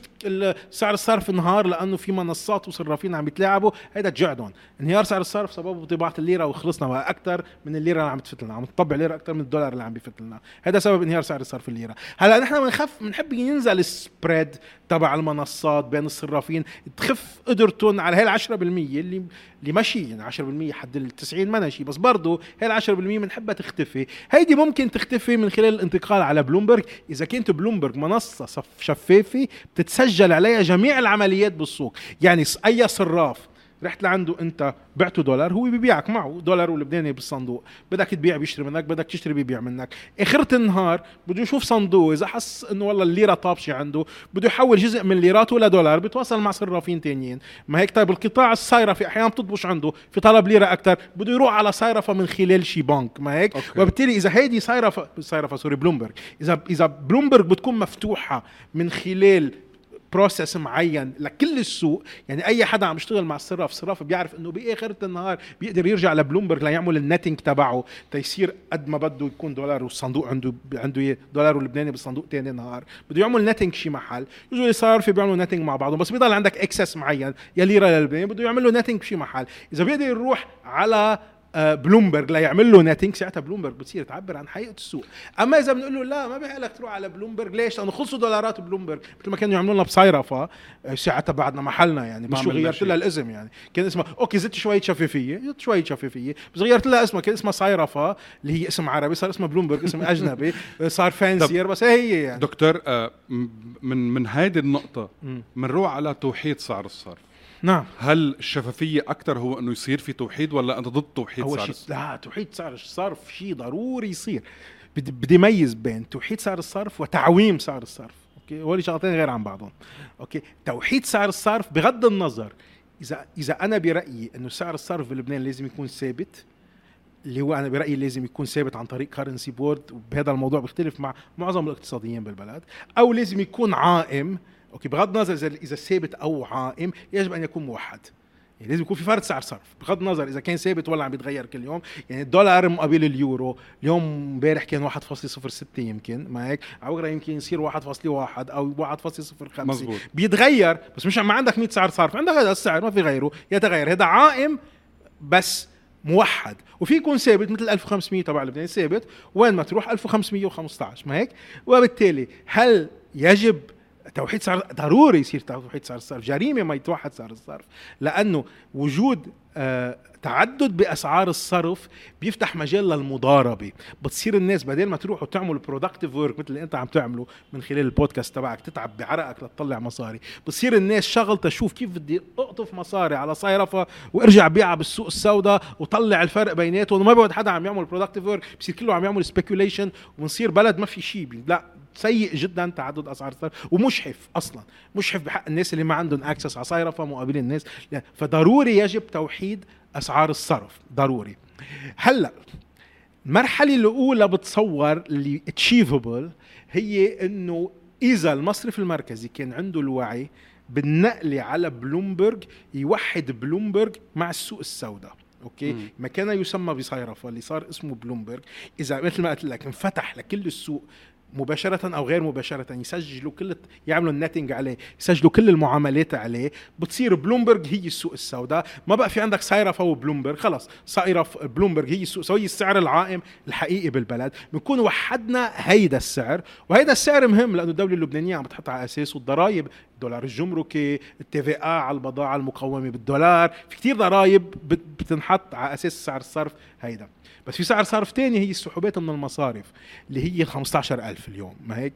سعر الصرف انهار لأنه في منصات وصرافين عم يتلاعبوا. هذا جعدهم انهيار سعر الصرف سببه طباعة الليرة وخلصنا بقى أكثر من الليرة اللي عم تفت لنا عم تطبع ليره أكثر من الدولار اللي عم بيفت لنا. هذا سبب انهيار سعر الصرف الليرة. هلأ نحن بنخف بنحب ينزل السبريد تبع المنصات بين الصرافين تخف قدرتهم على هي ال 10% اللي اللي ماشي يعني 10% حد ال 90 ما شيء بس برضه هي ال 10% بنحبها تختفي. هيدي ممكن تختفي من خلال الانتقال على بلومبرج إذا كانت بلومبرج منصة شفافة بتتسجل عليها جميع العمليات بالسوق. يعني أي صراف رحت لعنده انت بعته دولار هو بيبيعك معه دولار ولبناني بالصندوق. بدك تبيع بيشتري منك بدك تشتري بيبيع منك. اخرة النهار بده يشوف صندوق إذا حس إنه والله الليرة طابشة عنده بده يحول جزء من ليراته لدولار بيتواصل مع صرافين تانيين. ما هيك؟ طيب القطاع الصيرفي أحيانا بتطبش عنده في طلب ليرة أكثر بده يروح على صيرفه من خلال شي بنك. ما هيك؟ okay. وبالتالي إذا هيدي صيرفه صيرفه سوري بلومبرج اذا إذا بلومبرج بتكون مفتوحة من خلال process معين لكل السوق. يعني أي حدا عم يشتغل مع الصراف الصراف بيعرف إنه بآخر النهار بيقدر يرجع لبلومبرج ليعمل ال netting تبعه تيصير قد ما بده يكون دولار والصندوق عنده عنده دولار اللبناني بالصندوق تاني نهار. بده يعمل netting شي محل. يجوا صار بيعملوا netting مع بعضهم بس بيضل عندك access معين. يا ليره للبناني بده يعمل له netting بشي محل. إذا بيقدر يروح على آه، بلومبرج ليعمل له netting ساعتها بلومبرج بتصير تعبر عن حقيقة السوق. أما إذا بنقول له لا ما بحق لك تروح على بلومبرج ليش؟ لأنه خلصوا دولارات بلومبرج. مثل ما كانوا يعملوا لنا بصيرفة آه، ساعتها بعدنا محلنا يعني مش غيرت. لها الاسم يعني. كان اسمها okay زدت شوية شفافية زدت شوية شفافية بس غيرت لها اسمها. كان اسمها صيرفة اللي هي اسم عربي صار اسمها بلومبرج اسم (laughs) أجنبي صار fancier بس هي هي يعني. دكتور آه، من من هيدي النقطة مم. بنروح على توحيد سعر الصرف. نعم. هل الشفافية أكثر هو أنه يصير في توحيد ولا أنت ضد توحيد اول سعر؟ لا توحيد سعر الصرف شيء ضروري يصير. بدي بدي ميز بين توحيد سعر الصرف وتعويم سعر الصرف okay؟ هول شغلتين غير عن بعضهم. okay؟ توحيد سعر الصرف بغض النظر اذا إذا أنا برأيي أنه سعر الصرف بلبنان لازم يكون ثابت اللي هو أنا برأيي لازم يكون ثابت عن طريق currency board وبهذا الموضوع بيختلف مع معظم الاقتصاديين بالبلد أو لازم يكون عائم okay بغض النظر اذا إذا ثابت أو عائم يجب أن يكون موحد. يعني لازم يكون في فرق سعر صرف. بغض النظر إذا كان ثابت ولا عم يتغير كل يوم. يعني الدولار مقابل اليورو. اليوم امبارح كان 1.06 يمكن ما هيك على بكره يمكن يصير 1.1 أو 1.05 مزبوط. بيتغير بس مش ما عندك 100 سعر صرف. عندك هذا السعر ما في غيره يتغير. هذا عائم بس موحد. وفي يكون ثابت مثل 1500 تبع لبنان ثابت. وين ما تروح؟ 1515 ما هيك وبالتالي هل يجب توحيد سعر ضروري يصير توحيد سعر الصرف. جريمة ما يتوحد سعر الصرف. لأنه وجود آه تعدد بأسعار الصرف بيفتح مجال للمضاربة. بتصير الناس بدل ما تروحوا تعملوا productive work مثل اللي أنت عم تعمله من خلال البودكاست تبعك تتعب بعرقك لتطلع مصاري. بتصير الناس شغل تشوف كيف بدي أقطف مصاري على صيرفه وأرجع بيعها بالسوق السوداء وطلع الفرق بيناتهم. وما بيقعد حدا عم يعمل productive work بصير كله عم يعمل speculation ونصير بلد ما في شيء لا سيء جدا تعدد أسعار الصرف ومجحف أصلا مجحف بحق الناس اللي ما عندهم access على صيرفه مقابل الناس. فضروري يجب توحيد أسعار الصرف ضروري. هلأ المرحلة الأولى بتصور اللي achievable هي إنه إذا المصرف المركزي كان عنده الوعي بالنقل على بلومبرج يوحد بلومبرج مع السوق السوداء. okay؟ مم. ما كان يسمى بصيرفه اللي صار اسمه بلومبرج إذا مثل ما قلت لك انفتح لكل السوق مباشرة أو غير مباشرة يسجلوا كل يعملوا ال netting عليه يسجلوا كل المعاملات عليه. بتصير بلومبرج هي السوق السوداء. ما بقى في عندك صيرفة وبلومبرج خلص صيرف بلومبرج هي السوق هي السعر العائم الحقيقي بالبلد. بنكون وحدنا هيدا السعر وهيدا السعر مهم لأنه الدولة اللبنانية عم بتحط على أساسه الضرائب الدولار الجمركي التي في على البضاعة المقومة بالدولار. في كتير ضرائب بت- بتنحط على أساس سعر الصرف هيدا. بس في سعر صرف تاني هي السحوبات من المصارف اللي هي ال 15000 اليوم. ما هيك؟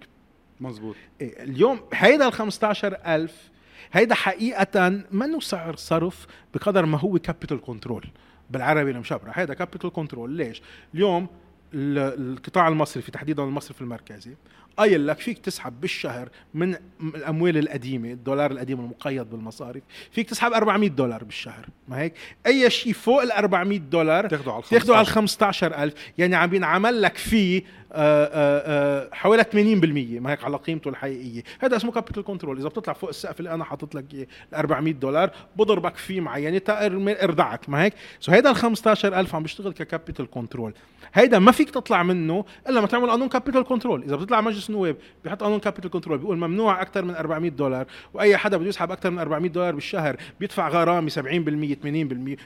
مزبوط. إيه، اليوم هيدا ال 15000 هيدا حقيقة منه سعر صرف بقدر ما هو capital control بالعربي المشبرح. هيدا capital control ليش؟ اليوم ال- القطاع المصرفي تحديدا المصرف المركزي قايل لك فيك تسحب بالشهر من الأموال القديمة الدولار القديم المقيد بالمصارف فيك تسحب 400 دولار بالشهر ما هيك؟ أي شيء فوق ال 400 دولار تاخده على تاخده على ال 15. 15000 يعني عم بينعمل لك فيه آه، آه، آه، حوالي 80% ما هيك على قيمته الحقيقية. هذا اسمه capital control إذا بتطلع فوق السقف اللي أنا حاطط لك ال 400 دولار بضربك فيه معينه تا إرم- إردعك ما هيك؟ so هيدا ال 15000 عم بيشتغل ك capital control هيدا ما فيك تطلع منه إلا ما تعمل قانون capital control إذا بتطلع مجلس النواب بيحط قانون capital control بيقول ممنوع أكثر من 400 دولار وأي حدا بده يسحب أكثر من 400 دولار بالشهر بيدفع غرامة 70% 80%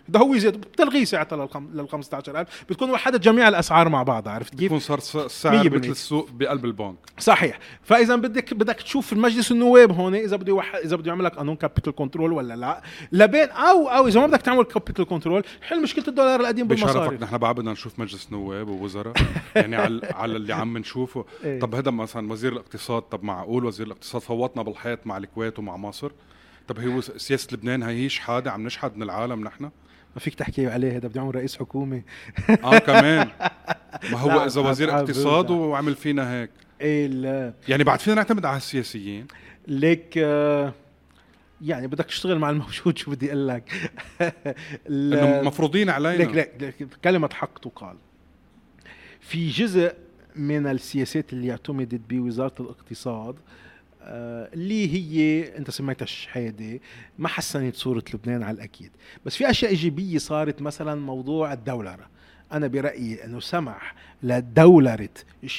بده هو يزيد بتلغيه ساعتها لل 15000 بتكون وحدت جميع الأسعار مع بعضها عرفت كيف؟ يكون صار السعر. مثل السوق بقلب البنك. صحيح. فإذا بدك بدك تشوف المجلس النواب هون إذا بده يوح... إذا بده يعمل لك قانون capital control ولا لا. لبين أو أو إذا ما بدك تعمل capital control حل مشكلة الدولار القديم بشرفك. بالمصاري. نحن بعد بدنا نشوف مجلس نواب ووزراء. (laughs) يعني على على اللي عم نشوفه. إيه. طب هذا مثلا وزير الاقتصاد طب معقول وزير الاقتصاد فوتنا بالحيط مع الكويت ومع مصر؟ طب هي وس- سياسة لبنان هي شحاده عم نشحد من العالم نحن؟ ما فيك تحكي عليه هذا بده يعمل رئيس حكومة. آه كمان. ما هو (laughs) إذا وزير اقتصاد. وعمل فينا هيك. إيه لا. يعني بعد فينا نعتمد على السياسيين. ليك آه، يعني بدك تشتغل مع الموجود شو بدي أقول لك؟ مفروضين علينا. ليك ليك كلمة حق تقال. في جزء من السياسات اللي اعتمدت بوزارة الاقتصاد آه، اللي هي أنت سميتها الشحادة ما حسنت صورة لبنان على الأكيد. بس في أشياء إيجابية صارت مثلا موضوع الدولره أنا برأيي إنه سمح لدولره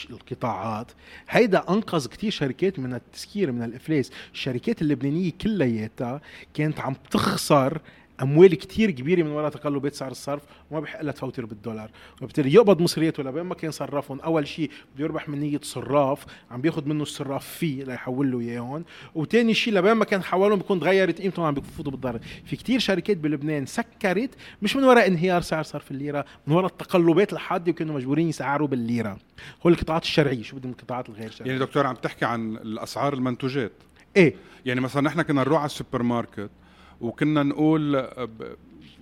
القطاعات. هيدا أنقذ كتير شركات من التسكير من الإفلاس. الشركات اللبنانية كلياتها كانت عم تخسر أموال كتير كبيرة من وراء تقلبات سعر الصرف وما بحق لها تفوتر بالدولار. وبالتالي يقبض مصرياته لبين ما كان صرفهم. أول شيء بده يربح من نية صراف عم بياخذ منه الصراف فيه ليحول له اياهم وثاني شيء لبين ما كان حولهم بيكون تغيرت قيمتهم عم بيفوتوا بالضرر. في كتير شركات بلبنان سكرت مش من وراء انهيار سعر صرف الليرة من وراء التقلبات الحادة وكانوا مجبورين يسعروا بالليرة. هو القطاعات الشرعية شو بدهم القطاعات الغير شرعية؟ يعني دكتور عم تحكي عن الأسعار المنتوجات. إيه. يعني مثلا نحن كنا نروح على السوبر ماركت وكنا نقول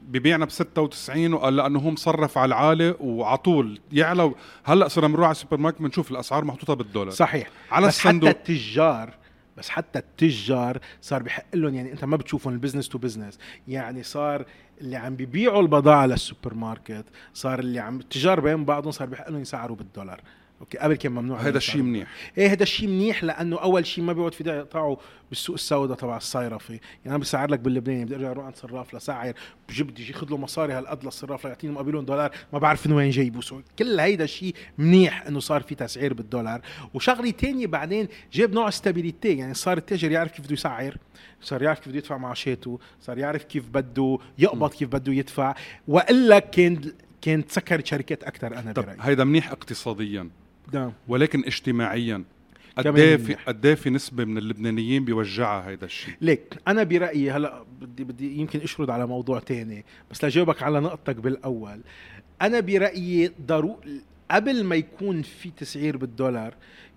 ببيعنا ب 96 وقال لأنه هو مصرف على العالي وعلى طول. يعلى هلأ صرنا بنروح على السوبر ماركت بنشوف الأسعار محطوطة بالدولار. صحيح. على بس الصندوق. حتى التجار بس حتى التجار صار بحق لهم يعني أنت ما بتشوفهم ال business to business. يعني صار اللي عم بيبيعوا البضاعة للسوبر ماركت صار اللي عم التجار بين بعضهم صار بحق لهم يسعروا بالدولار. okay قبل كان ممنوع هذا الشيء منيح. إيه هذا الشيء منيح لأنه أول شيء ما بيقعد في داعي يقطعوا بالسوق السوداء تبع الصيرفه يعني أنا بسعر لك باللبناني بدي ارجع أروح عند صراف لسعر بجيب بدي ياخذ له مصاري هالقد للصراف ليعطيني مقابلهم دولار ما بعرف من وين جايبه كل هيدا الشيء منيح إنه صار في تسعير بالدولار. وشغلة تانية بعدين جاب نوع استابيليتي يعني صار التاجر يعرف كيف بده يسعر صار يعرف كيف بده يدفع معاشاته صار يعرف كيف بده يقبض كيف بده يدفع. وإلا كان كانت سكرت شركات أكثر أنا طب برأيي. هيدا منيح اقتصاديا. نعم. ولكن اجتماعيا قد في. قد في نسبة من اللبنانيين بيوجعها هيدا الشيء. ليك أنا برأيي هلا بدي بدي يمكن أشرد على موضوع تاني بس لجاوبك على نقطتك بالأول. أنا برأيي ضروري قبل ما يكون في تسعير بالدولار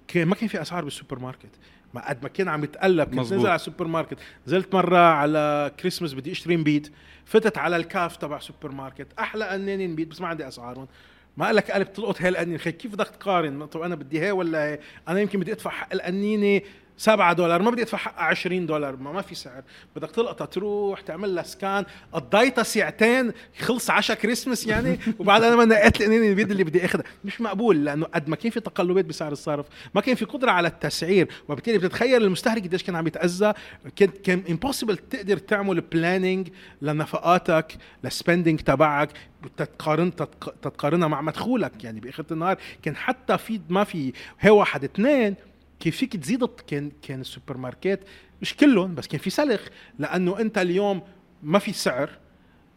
كان ما كان في أسعار بالسوبر ماركت ما قد ما كان عم يتقلب كنت. نزل على السوبر ماركت نزلت مرة على كريسمس بدي أشتري نبيت فتت على ال cave تبع سوبر ماركت أحلى قنانين نبيت بس ما عندي اسعارهم ما قال لك قلب تلقط هاي القنينه كيف بدك تقارن؟ طب أنا بدي هاي ولا هاي؟ أنا يمكن بدي أدفع حق القنينة. 7 دولار. ما بدي أدفع حقها 20 دولار. ما, ما في سعر. بدك تلقطها تروح تعمل لها scan قضيتها ساعتين خلص عشاء كريسمس يعني. (laughs) وبعد أنا ما نقيت القنينه البيض اللي بدي أخذها. مش مقبول لأنه قد ما كان في تقلبات بسعر الصرف. ما كان في قدرة على التسعير. وبالتالي بتتخيل المستهلك قديش كان عم يتأذى. كان كان impossible تقدر تعمل planning لنفقاتك لل spending تبعك. تتقارن تتق- تتقارنها مع مدخولك. يعني باخر النهار كان حتى في ما في هي واحد اثنين كيف فيك تزيد كان كان السوبر ماركت مش كلهم بس كان في سلخ. لأنه أنت اليوم ما في سعر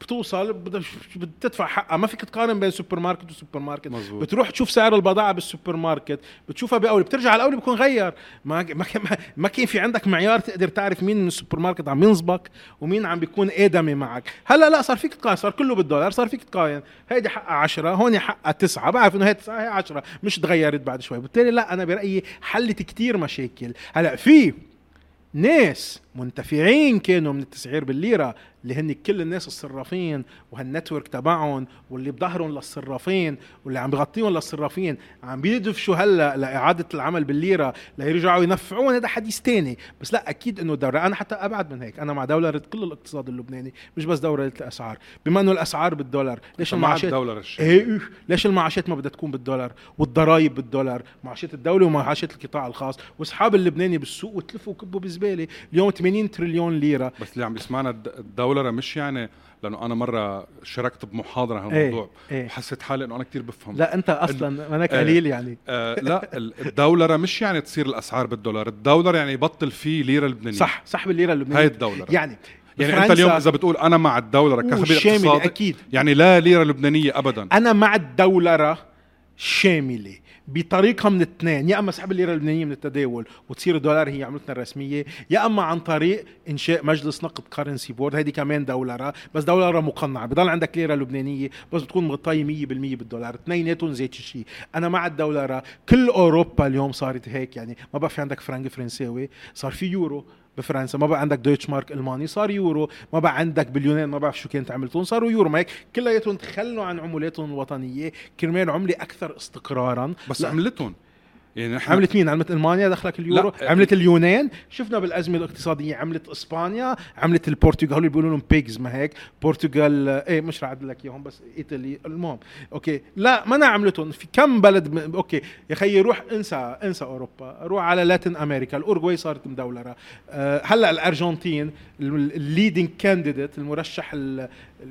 بتوصل بدك بدك تدفع حقها. ما فيك تقارن بين سوبر ماركت وسوبر ماركت مزبوط. بتروح تشوف سعر البضاعة بالسوبر ماركت بتشوفها بأول بترجع على الأول بيكون غير. ما ما ما- (laughs) ما كان في عندك معيار تقدر تعرف مين من السوبر ماركت عم ينصبك ومين عم بيكون آدمي معك. هلأ لا صار فيك تقارن صار كله بالدولار صار فيك تقارن. هيدي حقها 10 هون حقها 9 بعرف إنه هي 9 هي 10 مش تغيرت بعد شوي. بالتالي لا أنا برأيي حلت كتير مشاكل. هلأ في ناس منتفعين كانوا من التسعير بالليرة اللي هن كل الناس الصرافين وهالنتورك تبعهم واللي بظهرهم للصرافين واللي عم بغطيهم للصرافين عم بيدفشوا هلا لإعادة العمل بالليرة ليرجعوا ينفعون هذا حديث تاني. بس لا أكيد إنه دولة أنا حتى أبعد من هيك أنا مع دولة كل الاقتصاد اللبناني مش بس دولة الأسعار. بما إنه الأسعار بالدولار ليش مع المعاشات؟ الدولار الشيء إيه. ليش المعاشات ما بدها تكون بالدولار؟ والضرائب بالدولار معاشات الدولة ومعاشات القطاع الخاص وأصحاب اللبناني بالسوق وتلفوا وكبوا بزبالة. اليوم 80 تريليون ليرة. بس اللي عم بيسمعنا الد- الدولرة مش يعني لأنه أنا مرة شاركت بمحاضرة عن إيه، هالموضوع إيه. وحسيت حالي إنه أنا كثير بفهم. لا أنت أصلا منك إيه. قليل يعني. آه لا ال- الدولرة مش يعني تصير الأسعار بالدولار. الدولرة يعني يبطل فيه ليرة لبنانية. صح صح بالليرة اللبنانية. هاي الدولرة يعني يعني أنت اليوم إذا بتقول أنا مع الدولرة كخبير اقتصادي أكيد. يعني لا ليرة لبنانية ابدا. أنا مع الدولره شاملة. بطريقة من اثنين. يا أما سحب الليرة اللبنانية من التداول وتصير الدولار هي عملتنا الرسمية يا أما عن طريق إنشاء مجلس نقد currency board هيدي كمان دولره بس دولره مقنعة. بضل عندك ليرة لبنانية بس بتكون مغطية 100% بالدولار. اثنيناتهم زيت الشيء. أنا مع الدولره كل أوروبا اليوم صارت هيك يعني. ما بقى في عندك فرنك فرنساوي. صار في يورو. بفرنسا. ما بقى عندك Deutsche Mark ألماني صار يورو. ما بقى عندك باليونان ما بعرف شو كانت عملتهم صاروا يورو. ما هيك كلياتهم تخلوا عن عملاتهم الوطنية. كرمال عملة أكثر استقرارا. بس لا. عملتهم. يعني نحن عملة مين؟ عملة ألمانيا دخلك اليورو، لا. عملة اليونان، شفنا بالأزمة الاقتصادية عملة إسبانيا، عملة البرتغال اللي بيقولوا لهم PIIGS ما هيك، برتغال إيه مش رح لك إياهم بس إيطالي. المهم okay. لا ما أنا عملتهم. في كم بلد م... okay. يا خيي روح انسى انسى أوروبا، روح على Latin America، الاورجواي صارت مدولرة، أه هلأ الأرجنتين ال leading candidate المرشح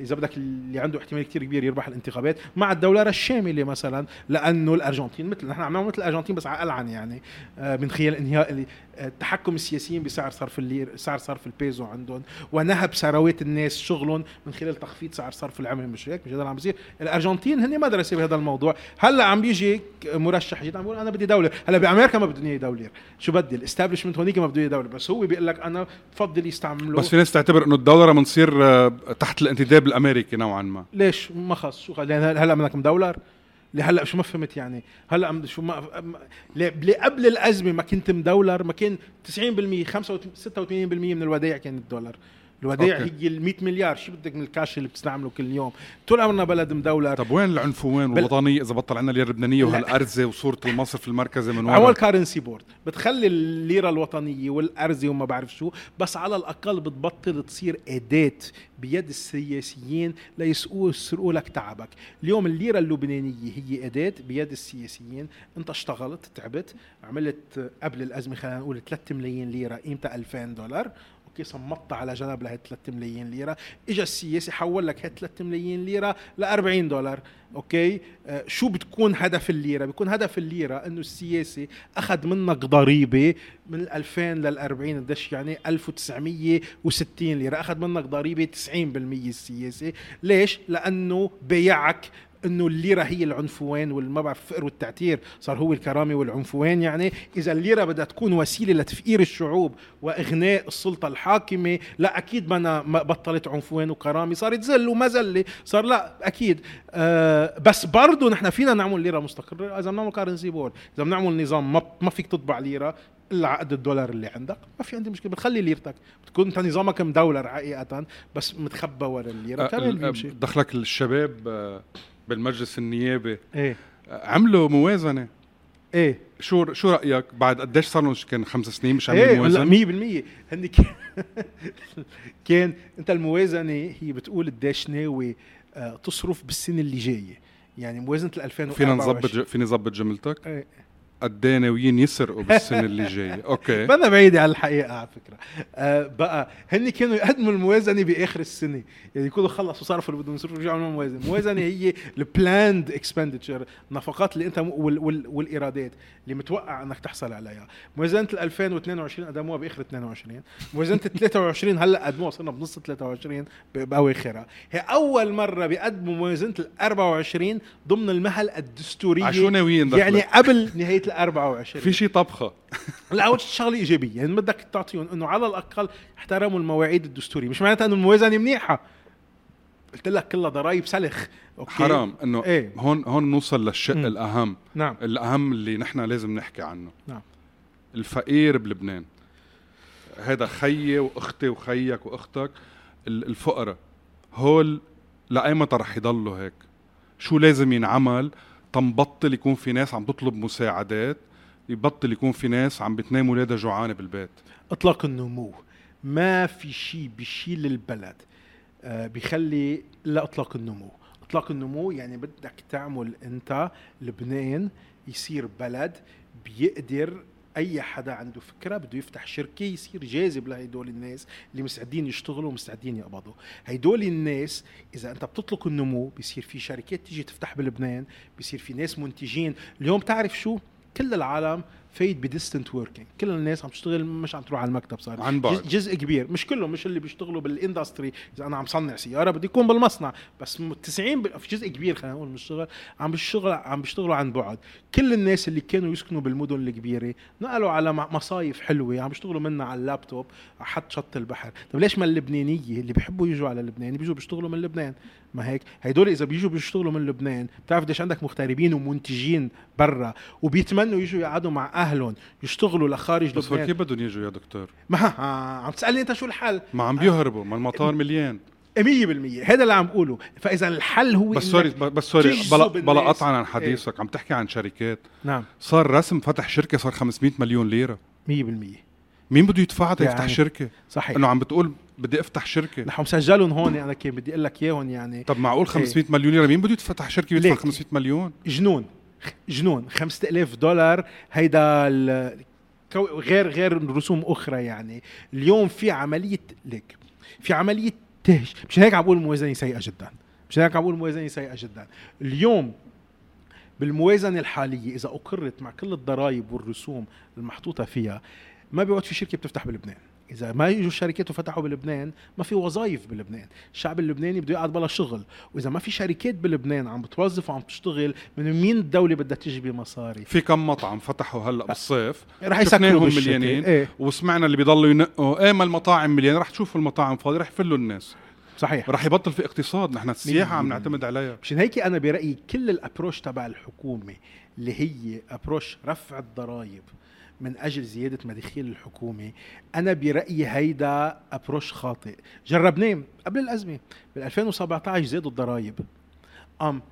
اذا بدك اللي عنده احتمال كثير كبير يربح الانتخابات مع الدولرة الشاملة مثلا لأنه الأرجنتين مثل نحن عم مثل الأرجنتين بس على ألعن يعني آه، من خلال انهاء ال- آه، التحكم السياسيين بسعر صرف اللير سعر صرف البيزو عندهم ونهب ثروات الناس شغلهم من خلال تخفيض سعر صرف العمله مش هيك؟ مش هذا عم بيصير؟ الأرجنتين هن مدرسه بهذا الموضوع. هلأ عم بيجي مرشح جديد عم بيقول أنا بدي دولرة. هلأ بأمريكا ما بدهم دولار شو بدي؟ ال establishment هونيك ما بده دولرة بس هو بيقول لك أنا بفضل يستعملوا بس في ناس تعتبر إنه الدولار منصير آه، تحت الانتداب الأمريكي نوعا ما. ليش؟ ما خص شو لأن هلا بدك مدولار اللي هلا شو ما فهمت يعني؟ هلا شو ما قبل الأزمة ما كنت مدولر؟ ما كان 90% 85 86% من الودائع كانت دولار الودائع أوكي. هي ال 100 مليار. شو بدك من الكاش اللي بتستعمله كل يوم؟ طول عمرنا بلد مدولر طب وين العنفوان والوطنيه إذا بطل عندنا الليرة اللبنانية لا. وهالأرزة وصورة المصرف المركزي من عمل ورا currency board بتخلي الليرة الوطنية والأرزة وما بعرف شو بس على الأقل بتبطل تصير أداة بيد السياسيين ليسرقوا يسرقوا لك تعبك. اليوم الليرة اللبنانية هي أداة بيد السياسيين. أنت اشتغلت تعبت عملت قبل الأزمة خلينا نقول 3 ملايين ليرة قيمتها 2000 دولار. أوكي صمدتها على جنب لهي 3 ملايين ليرة. اجى السياسي حول لك هي 3 ملايين ليرة ل 40 دولار أوكي؟ آه شو بتكون هدف الليرة؟ بيكون هدف الليرة إنه السياسي أخذ منك ضريبة من ال 2000 لل 40 قديش يعني 1960 ليرة. أخذ منك ضريبة 90% السياسي. ليش؟ لأنه بيعك إنه الليرة هي العنفوان والما بعرف الفقر والتعتير صار هو الكرامة والعنفوان يعني. إذا الليرة بدها تكون وسيلة لتفقير الشعوب وإغناء السلطة الحاكمة لا أكيد ما بطلت عنفوان وكرامة صارت ذل ومذله صار لا أكيد. آه بس برضه نحن فينا نعمل ليرة مستقرة. إذا بنعمل currency board إذا بنعمل نظام ما ما فيك تطبع ليرة إلا على قد الدولار اللي عندك. ما في عندي مشكلة بتخلي ليرتك. بتكون أنت نظامك مدولر حقيقه بس متخبى ورا الليرة. آه، كمان ال- بيمشي. دخلك الشباب آه، بالمجلس النيابي. إيه. عملوا موازنة. إيه. شو شو رأيك بعد قديش صار لهم؟ كان خمس سنين مش عاملين إيه موازنة؟ 100% هن كان (laughs) كان أنت الموازنة هي بتقول قديش ناوي آه، تصرف بالسنة اللي جاية. يعني موازنة ال 2024 فينا نظبط فيني نظبط جملتك؟ إيه. قد إيه ناويين يسرقوا بالسنة اللي جاية. (laughs) أوكي. بدنا بعيدة على الحقيقة على فكرة. آه بقى هن كانوا يقدموا الموازنة بآخر السنة. يعني يكونوا خلصوا صرفوا اللي بدهم يصرفوا يرجعوا يعملوا موازنة. الموازنة هي ال planned expenditure النفقات اللي أنت وال وال والإيرادات اللي متوقع إنك تحصل عليها. موازنة ال 2022 قدموها بآخر 22 موازنة ال 23 هلأ قدموها صرنا بنص 23 ب- بأواخرها. هي أول مرة بيقدموا موازنة ال 24 ضمن المهل الدستورية. عشو ناويين؟ يعني قبل نهاية ال 24 في شي طبخة. (laughs) لا أول شيء شغلة إيجابية. يعني بدك تعطيهم إنه على الأقل احترموا المواعيد الدستورية. مش معناتها إنه الموازنة منيحة. قلت لك كلها ضرائب سلخ. أوكي. حرام. إنه إيه. هون هون نوصل للشق مم. الأهم. نعم. الأهم اللي نحن لازم نحكي عنه. نعم. الفقير بلبنان. هذا خيي وأختي وخيك وأختك ال- الفقراء. هول لايمتى رح يضلوا هيك؟ شو لازم ينعمل؟ تنبطل يكون في ناس عم تطلب مساعدات يبطل يكون في ناس عم بتنام ولادها جوعانة بالبيت. إطلاق النمو. ما في شيء بيشيل البلد آه، بيخلي الا إطلاق النمو. إطلاق النمو يعني بدك تعمل أنت لبنان يصير بلد بيقدر أي حدا عنده فكرة بده يفتح شركة يصير جاذب لهدول الناس اللي مستعدين يشتغلوا ومستعدين يقبضوا. هدول الناس إذا أنت بتطلق النمو بيصير في شركات تيجي تفتح بلبنان بيصير في ناس منتجين. اليوم تعرف شو؟ كل العالم فايت ب distant working. كل الناس عم تشتغل مش عم تروح على المكتب صار. عن بعد. جزء- كبير. مش كلهم مش اللي بيشتغلوا بال industry. إذا أنا عم صنع سيارة بدي يكون بالمصنع. بس م- 90 ب- في جزء كبير خلينا نقول من الشغل عم بيشتغل عم بيشتغلوا عن بعد. كل الناس اللي كانوا يسكنوا بالمدن الكبيرة نقلوا على مصايف حلوة عم بيشتغلوا منها على اللابتوب على حد شط البحر. طب ليش ما اللبنانية؟ اللي بيحبوا يجوا على لبنان بيجوا بيشتغلوا من لبنان. ما هيك؟ هدول إذا بيجوا بيشتغلوا من لبنان بتعرف قديش عندك مغتربين ومنتجين برا وبيتمنوا يجوا يقعدوا مع أهلهم يشتغلوا لخارج بس لبنان. كيف بدهم يجوا يا دكتور؟ ما آه، عم تسألني أنت شو الحل؟ ما عم بيهربوا ما المطار مليان. 100% هذا اللي عم بقوله. فإذا الحل هو بس sorry بس sorry بلا, بلا. قطعا عن حديثك عم تحكي عن شركات. نعم. صار رسم فتح شركة صار 500 مليون ليرة. 100% مين بده يدفع تا يفتح يعني شركة؟ صحيح. إنه عم بتقول بدي أفتح شركة. نحن مسجلهم هون أنا كان بدي أقول لك إياهم يعني طب معقول 500 مليون ليرة؟ مين بده يفتح شركة ويدفع ليك. 500 مليون؟ جنون. جنون 5000 دولار هيدا غير غير رسوم أخرى يعني. اليوم في عملية لك في عملية تهش مش هيك عم بقول الموازنة سيئة جدا. مش هيك عم بقول الموازنة سيئة جدا. اليوم بالموازنة الحالية إذا أقرت مع كل الضرائب والرسوم المحطوطة فيها ما بيقعد في شركة بتفتح بلبنان. إذا ما يجوا الشركات وفتحوا بلبنان ما في وظائف بلبنان. الشعب اللبناني بده يقعد بلا شغل. وإذا ما في شركات بلبنان عم بتوظف وعم تشتغل من مين الدولة بدها تجيب مصاري في كم مطعم فتحوا هلأ بالصيف. رح يسكروا. مليانين. إيه. وسمعنا اللي بيضلوا ينقوا. إيه ما المطاعم مليانة؟ رح تشوفوا المطاعم فاضيه رح يفلوا الناس. صحيح. رح يبطل في اقتصاد. نحن السياحة عم نعتمد عليها. مشان هيك أنا برأيي كل الأبروش تبع الحكومة اللي هي أبروش رفع الضرائب من أجل زيادة مداخيل الحكومة أنا برأيي هيدا ابروش خاطئ. جربناه قبل الأزمة بال 2017 زادوا الضرائب. أم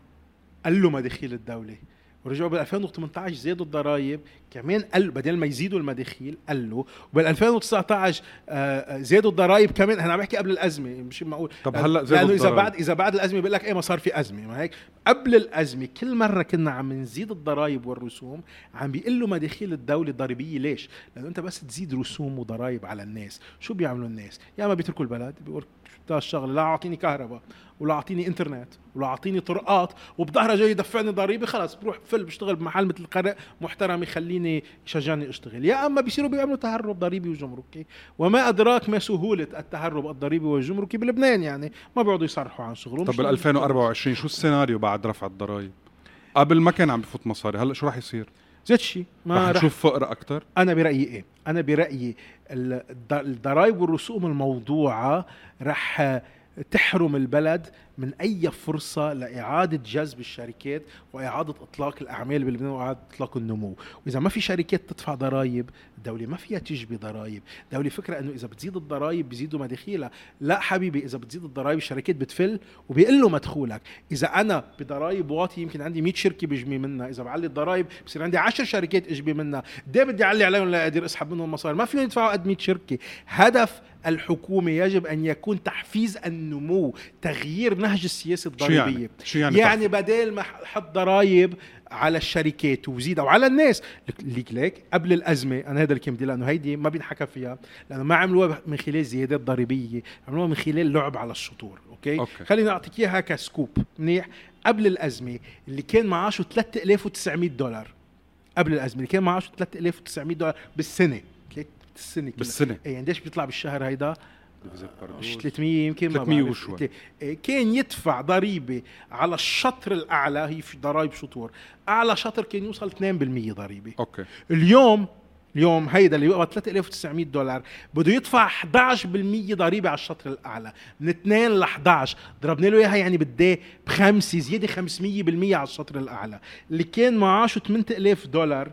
قلوا مداخيل الدولة. ورجعوا بال 2018 زادوا الضرائب. كمان قلوا بدل ما يزيدوا المداخيل قلوا وبال 2019 آه، آه، زادوا الضرائب كمان. أنا عم بحكي قبل الأزمة مش معقول. طب هلأ زادوا لأنه إذا. بعد إذا بعد الأزمة بيقول لك إيه ما صار في أزمة. ما هيك؟ قبل الأزمة كل مرة كنا عم نزيد الضرائب والرسوم عم بيقلوا مداخيل الدولة الضريبية. ليش؟ لأنه أنت بس تزيد رسوم وضرائب على الناس. شو بيعملوا الناس؟ يا اما بيتركوا البلد بيقول بدها الشغله لا أعطيني كهرباء ولا أعطيني إنترنت ولا أعطيني طرقات وبظهرها جاي يدفعني ضريبه خلص بروح فل بشتغل بمحل مثل قرق محترم يخليني يشجعني أشتغل. يا أما بيصيروا بيعملوا تهرب ضريبي وجمركي. وما أدراك ما سهولة التهرب الضريبي والجمركي بلبنان يعني. ما بيقعدوا يصرحوا عن شغلهم. طب بال 2024 شو السيناريو بعد رفع الضرائب قبل ما كان عم بفوت مصاري هلا شو رح يصير؟ زيت شيء ما رح نشوف فقر أكثر أنا برأيي إيه؟ أنا برأيي ال- الض- الضرائب والرسوم الموضوعة رح تحرم البلد من أي فرصة لإعادة جذب الشركات وإعادة إطلاق الأعمال بلبنان وإعادة إطلاق النمو، وإذا ما في شركات تدفع ضرائب، الدولة ما فيها تجبي ضرائب، الدولة فكرة إنه إذا بتزيد الضرائب بيزيدوا مداخيلها، لا حبيبي إذا بتزيد الضرائب الشركات بتفل وبيقلوا مدخولك، إذا أنا بضرائب واطي يمكن عندي 100 شركة بجمي منها، إذا بعلي الضرائب بصير عندي 10 شركات اجبي منها، قد بدي أعلي عليهم لاقدر أسحب منهم مصاري، ما فيهم يدفعوا قد 100 شركة، هدف الحكومة يجب أن يكون تحفيز النمو، تغيير نهج السياسة شو الضريبية. يعني شو يعني يعني بدل ما حط ضرائب على الشركات وزيد أو على الناس. ليك ليك قبل الأزمة أنا هذا الكلمة بدي لأنه هيدي ما بينحكى فيها لأنه ما عملوها من خلال زيادات ضريبية عملوها من خلال لعب على الشطور أوكي, أوكي. خليني أعطيك إياها ك scoop. منيح؟ قبل الأزمة اللي كان معاشه 3900 دولار. قبل الأزمة اللي كان معاشه 3900 دولار بالسنة. ثلاث- السنة كلها. بالسنة. إيه قديش بيطلع بالشهر هيدا؟ مش مش 300 يمكن؟ ما 300 بعرف. وشوي. إيه، إيه، كان يدفع ضريبة على الشطر الأعلى هي في ضرائب شطور. أعلى شطر كان يوصل 2% ضريبة. أوكي. اليوم اليوم هيدا اللي بيقبض 3900 دولار بده يدفع 11% ضريبة على الشطر الأعلى. من 2 ل 11 ضربنا له إياها يعني بديه بخمسة زيادة 500% على الشطر الأعلى. اللي كان معاشه 8000 دولار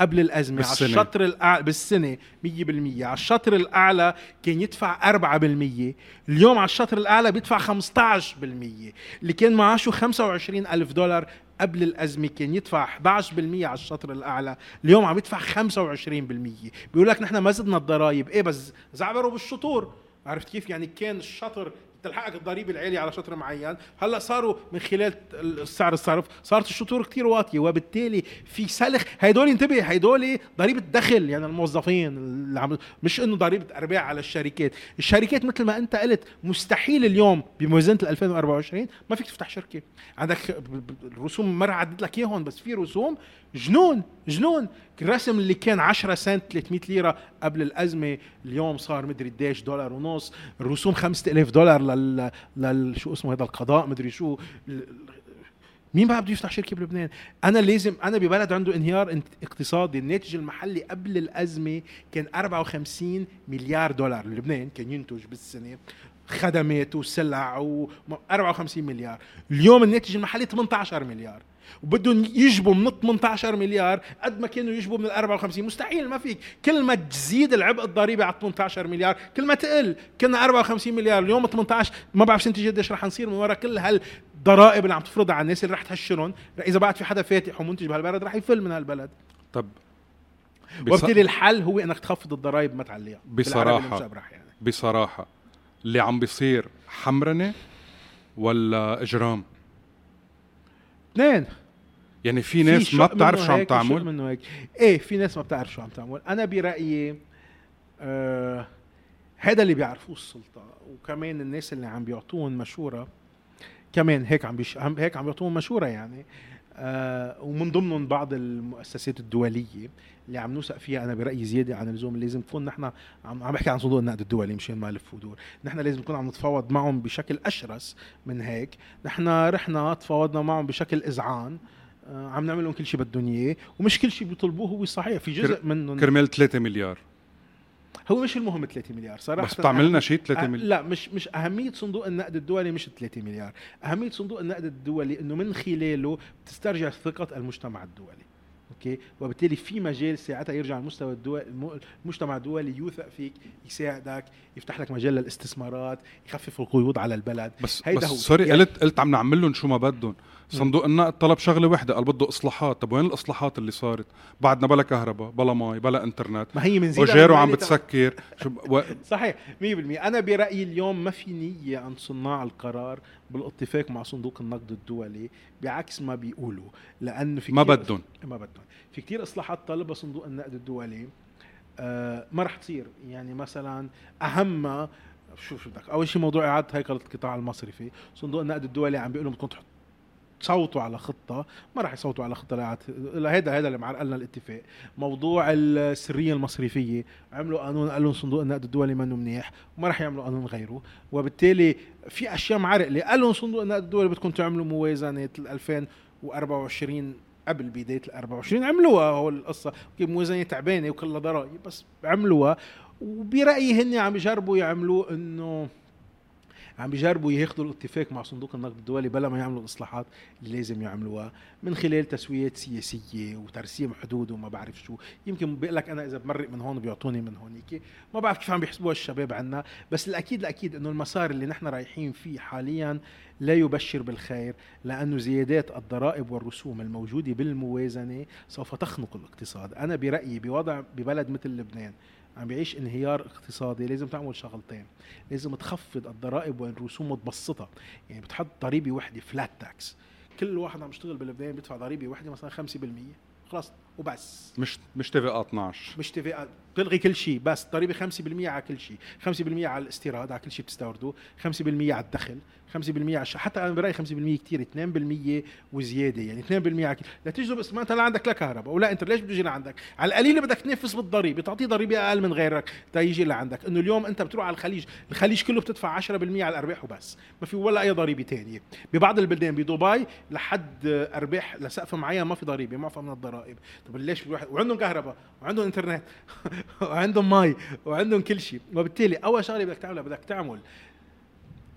قبل الأزمة على بالسنة. الشطر الاعلى بالسنة 100% على الشطر الأعلى كان يدفع 4% اليوم على الشطر الأعلى بيدفع 15% اللي كان معاشه 25000 دولار قبل الأزمة كان يدفع 11% على الشطر الأعلى. اليوم عم يدفع 25% بيقول لك نحن ما زدنا الضرائب. إيه بس زعبروا بالشطور. عرفت كيف؟ يعني كان الشطر تلحقك الضريبه العاليه على شطر معين. هلأ صاروا من خلال سعر الصرف صارت الشطور كتير واطية وبالتالي في سلخ. هيدول انتبه هيدول ضريبة دخل يعني الموظفين اللي عم مش إنه ضريبة أرباح على الشركات. الشركات مثل ما أنت قلت مستحيل اليوم بموازنة 2024 ما فيك تفتح شركة. عندك الرسوم مره عدت لك إياهم بس في رسوم جنون جنون. الرسم اللي كان 10 سنت 300 ليرة قبل الأزمة اليوم صار مدري قديش دولار ونص. الرسوم 5000 دولار لل, لل... شو اسمه هذا القضاء مدري شو. مين بقى بده يفتح شركة بلبنان؟ أنا لازم أنا ببلد عنده انهيار اقتصادي، الناتج المحلي قبل الأزمة كان 54 مليار دولار، لبنان كان ينتج بالسنة خدمات وسلع و 54 مليار، اليوم الناتج المحلي 18 مليار، وبدهم يجبوا من 18 مليار قد ما كانوا يجبوا من ال 54 مستحيل ما فيك. كل ما تزيد العبء الضريبي على 18 مليار كل ما تقل. كنا 54 مليار اليوم 18 ما بعرف سنتي قديش رح نصير من وراء كل هالضرائب اللي عم تفرضها على الناس اللي رح تهشرهم إذا بعد في حدا فاتح ومنتج بهالبلد رح يفل من هالبلد. طب وبالتالي الحل هو إنك تخفض الضرائب ما تعليها. بصراحة يعني. بصراحة اللي عم بيصير حمرنة ولا إجرام؟ اثنين. يعني في ناس في ما بتعرف شو عم تعمل. منه هيك. إيه في ناس ما بتعرف شو عم تعمل. أنا برأيي آه هذا اللي بيعرفوه السلطة وكمان الناس اللي عم بيعطوهم مشورة كمان هيك عم بيش هيك عم بيعطوهم مشورة يعني. آه ومن ضمنهم بعض المؤسسات الدولية اللي عم نوثق فيها. أنا برأيي زيادة عن اللزوم لازم نكون نحن عم عم بحكي عن صندوق النقد الدولي مشان ما ألف ودور. نحن لازم نكون عم نتفاوض معهم بشكل أشرس من هيك. نحن رحنا تفاوضنا معهم بشكل اذعان آه عم نعمل لهم كل شيء بدهم إياه ومش كل شيء بيطلبوه هو صحيح في جزء منهم كرمال 3 مليار. هو مش المهم 3 مليار صراحة. بس بتعمل لنا شيء 3 مليار. لا مش مش أهمية صندوق النقد الدولي مش 3 مليار. أهمية صندوق النقد الدولي إنه من خلاله بتسترجع ثقة المجتمع الدولي. أوكي؟ وبالتالي في مجال ساعتها يرجع المستوى الدول المجتمع الدولي يوثق فيك يساعدك يفتح لك مجال للاستثمارات يخفف القيود على البلد. بس هيدا بس هو. sorry يعني قلت قلت عم نعمل لهم شو ما بدهم. صندوق النقد طلب شغلة وحدة قال بده إصلاحات. طب وين الإصلاحات اللي صارت؟ بعدنا بلا كهرباء بلا مي بلا إنترنت. ما هي من أوجيرو عم بتسكر. و... (laughs) صحيح 100% أنا برأيي اليوم ما في نية عند صناع القرار بالاتفاق مع صندوق النقد الدولي بعكس ما بيقولوا. لأنه في ما بدهم. ما بدهم. في كثير إصلاحات طالبها صندوق النقد الدولي. آه ما رح تصير. يعني مثلا أهم شو شو بدك؟ أول شيء موضوع إعادة هيكلة القطاع المصرفي. صندوق النقد الدولي عم بيقولوا بدكم تحط صوتوا على خطة ما راح يصوتوا على خطة هذا هذا اللي معرقلنا الاتفاق. موضوع السرية المصرفية عملوا قانون قال لهم صندوق النقد الدولي منه منيح وما راح يعملوا قانون غيره. وبالتالي في أشياء معرقله قال لهم صندوق النقد الدولي بدكم تعملوا موازنة 2024 قبل بداية ال 24 عملوها هو القصة. موازنة تعبانة وكلها ضرائب بس عملوها. وبرأيي هن عم يجربوا يعملوه إنه عم بيجربوا ياخذوا الاتفاق مع صندوق النقد الدولي بلا ما يعملوا الاصلاحات اللي لازم يعملوها من خلال تسويات سياسية وترسيم حدود وما بعرف شو. يمكن بقول لك أنا إذا بمرق من هون بيعطوني من هونيك ما بعرف كيف عم بيحسبوها الشباب عنا بس الأكيد الأكيد إنه المسار اللي نحن رايحين فيه حاليا لا يبشر بالخير لأنه زيادات الضرائب والرسوم الموجودة بالموازنة سوف تخنق الاقتصاد. أنا برأيي بوضع ببلد مثل لبنان عم بيعيش انهيار اقتصادي لازم تعمل شغلتين. لازم تخفض الضرائب والرسوم وتبسطها يعني بتحط ضريبة وحدة فلات تاكس كل واحد عم يشتغل بلبنان بيدفع ضريبة وحدة مثلا 5% خلاص وبس. مش مش في 12 مش في بتلغي كل شيء بس ضريبة 5% على كل شيء. 5% على الاستيراد على كل شيء بتستورده 5% على الدخل. 5% على حتى أنا برأيي 5% كثير 2% وزيادة يعني 2% على لا تجذب اسمها انت لا عندك لا كهرباء ولا انت ليش بده يجي لعندك؟ على القليله بدك تنافس بالضريبة تعطيه ضريبة أقل من غيرك تا يجي لعندك. إنه اليوم أنت بتروح على الخليج الخليج كله بتدفع 10% على الأرباح وبس ما في ولا أي ضريبة ثانية ببعض البلدان بدبي لحد أرباح لسقف معين ما في ضريبة معفى من الضرائب. طب ليش وعندهم كهرباء وعندهم إنترنت (laughs) وعندهم مي وعندهم كل شيء. وبالتالي أول شغلة بدك تعملها بدك تعمل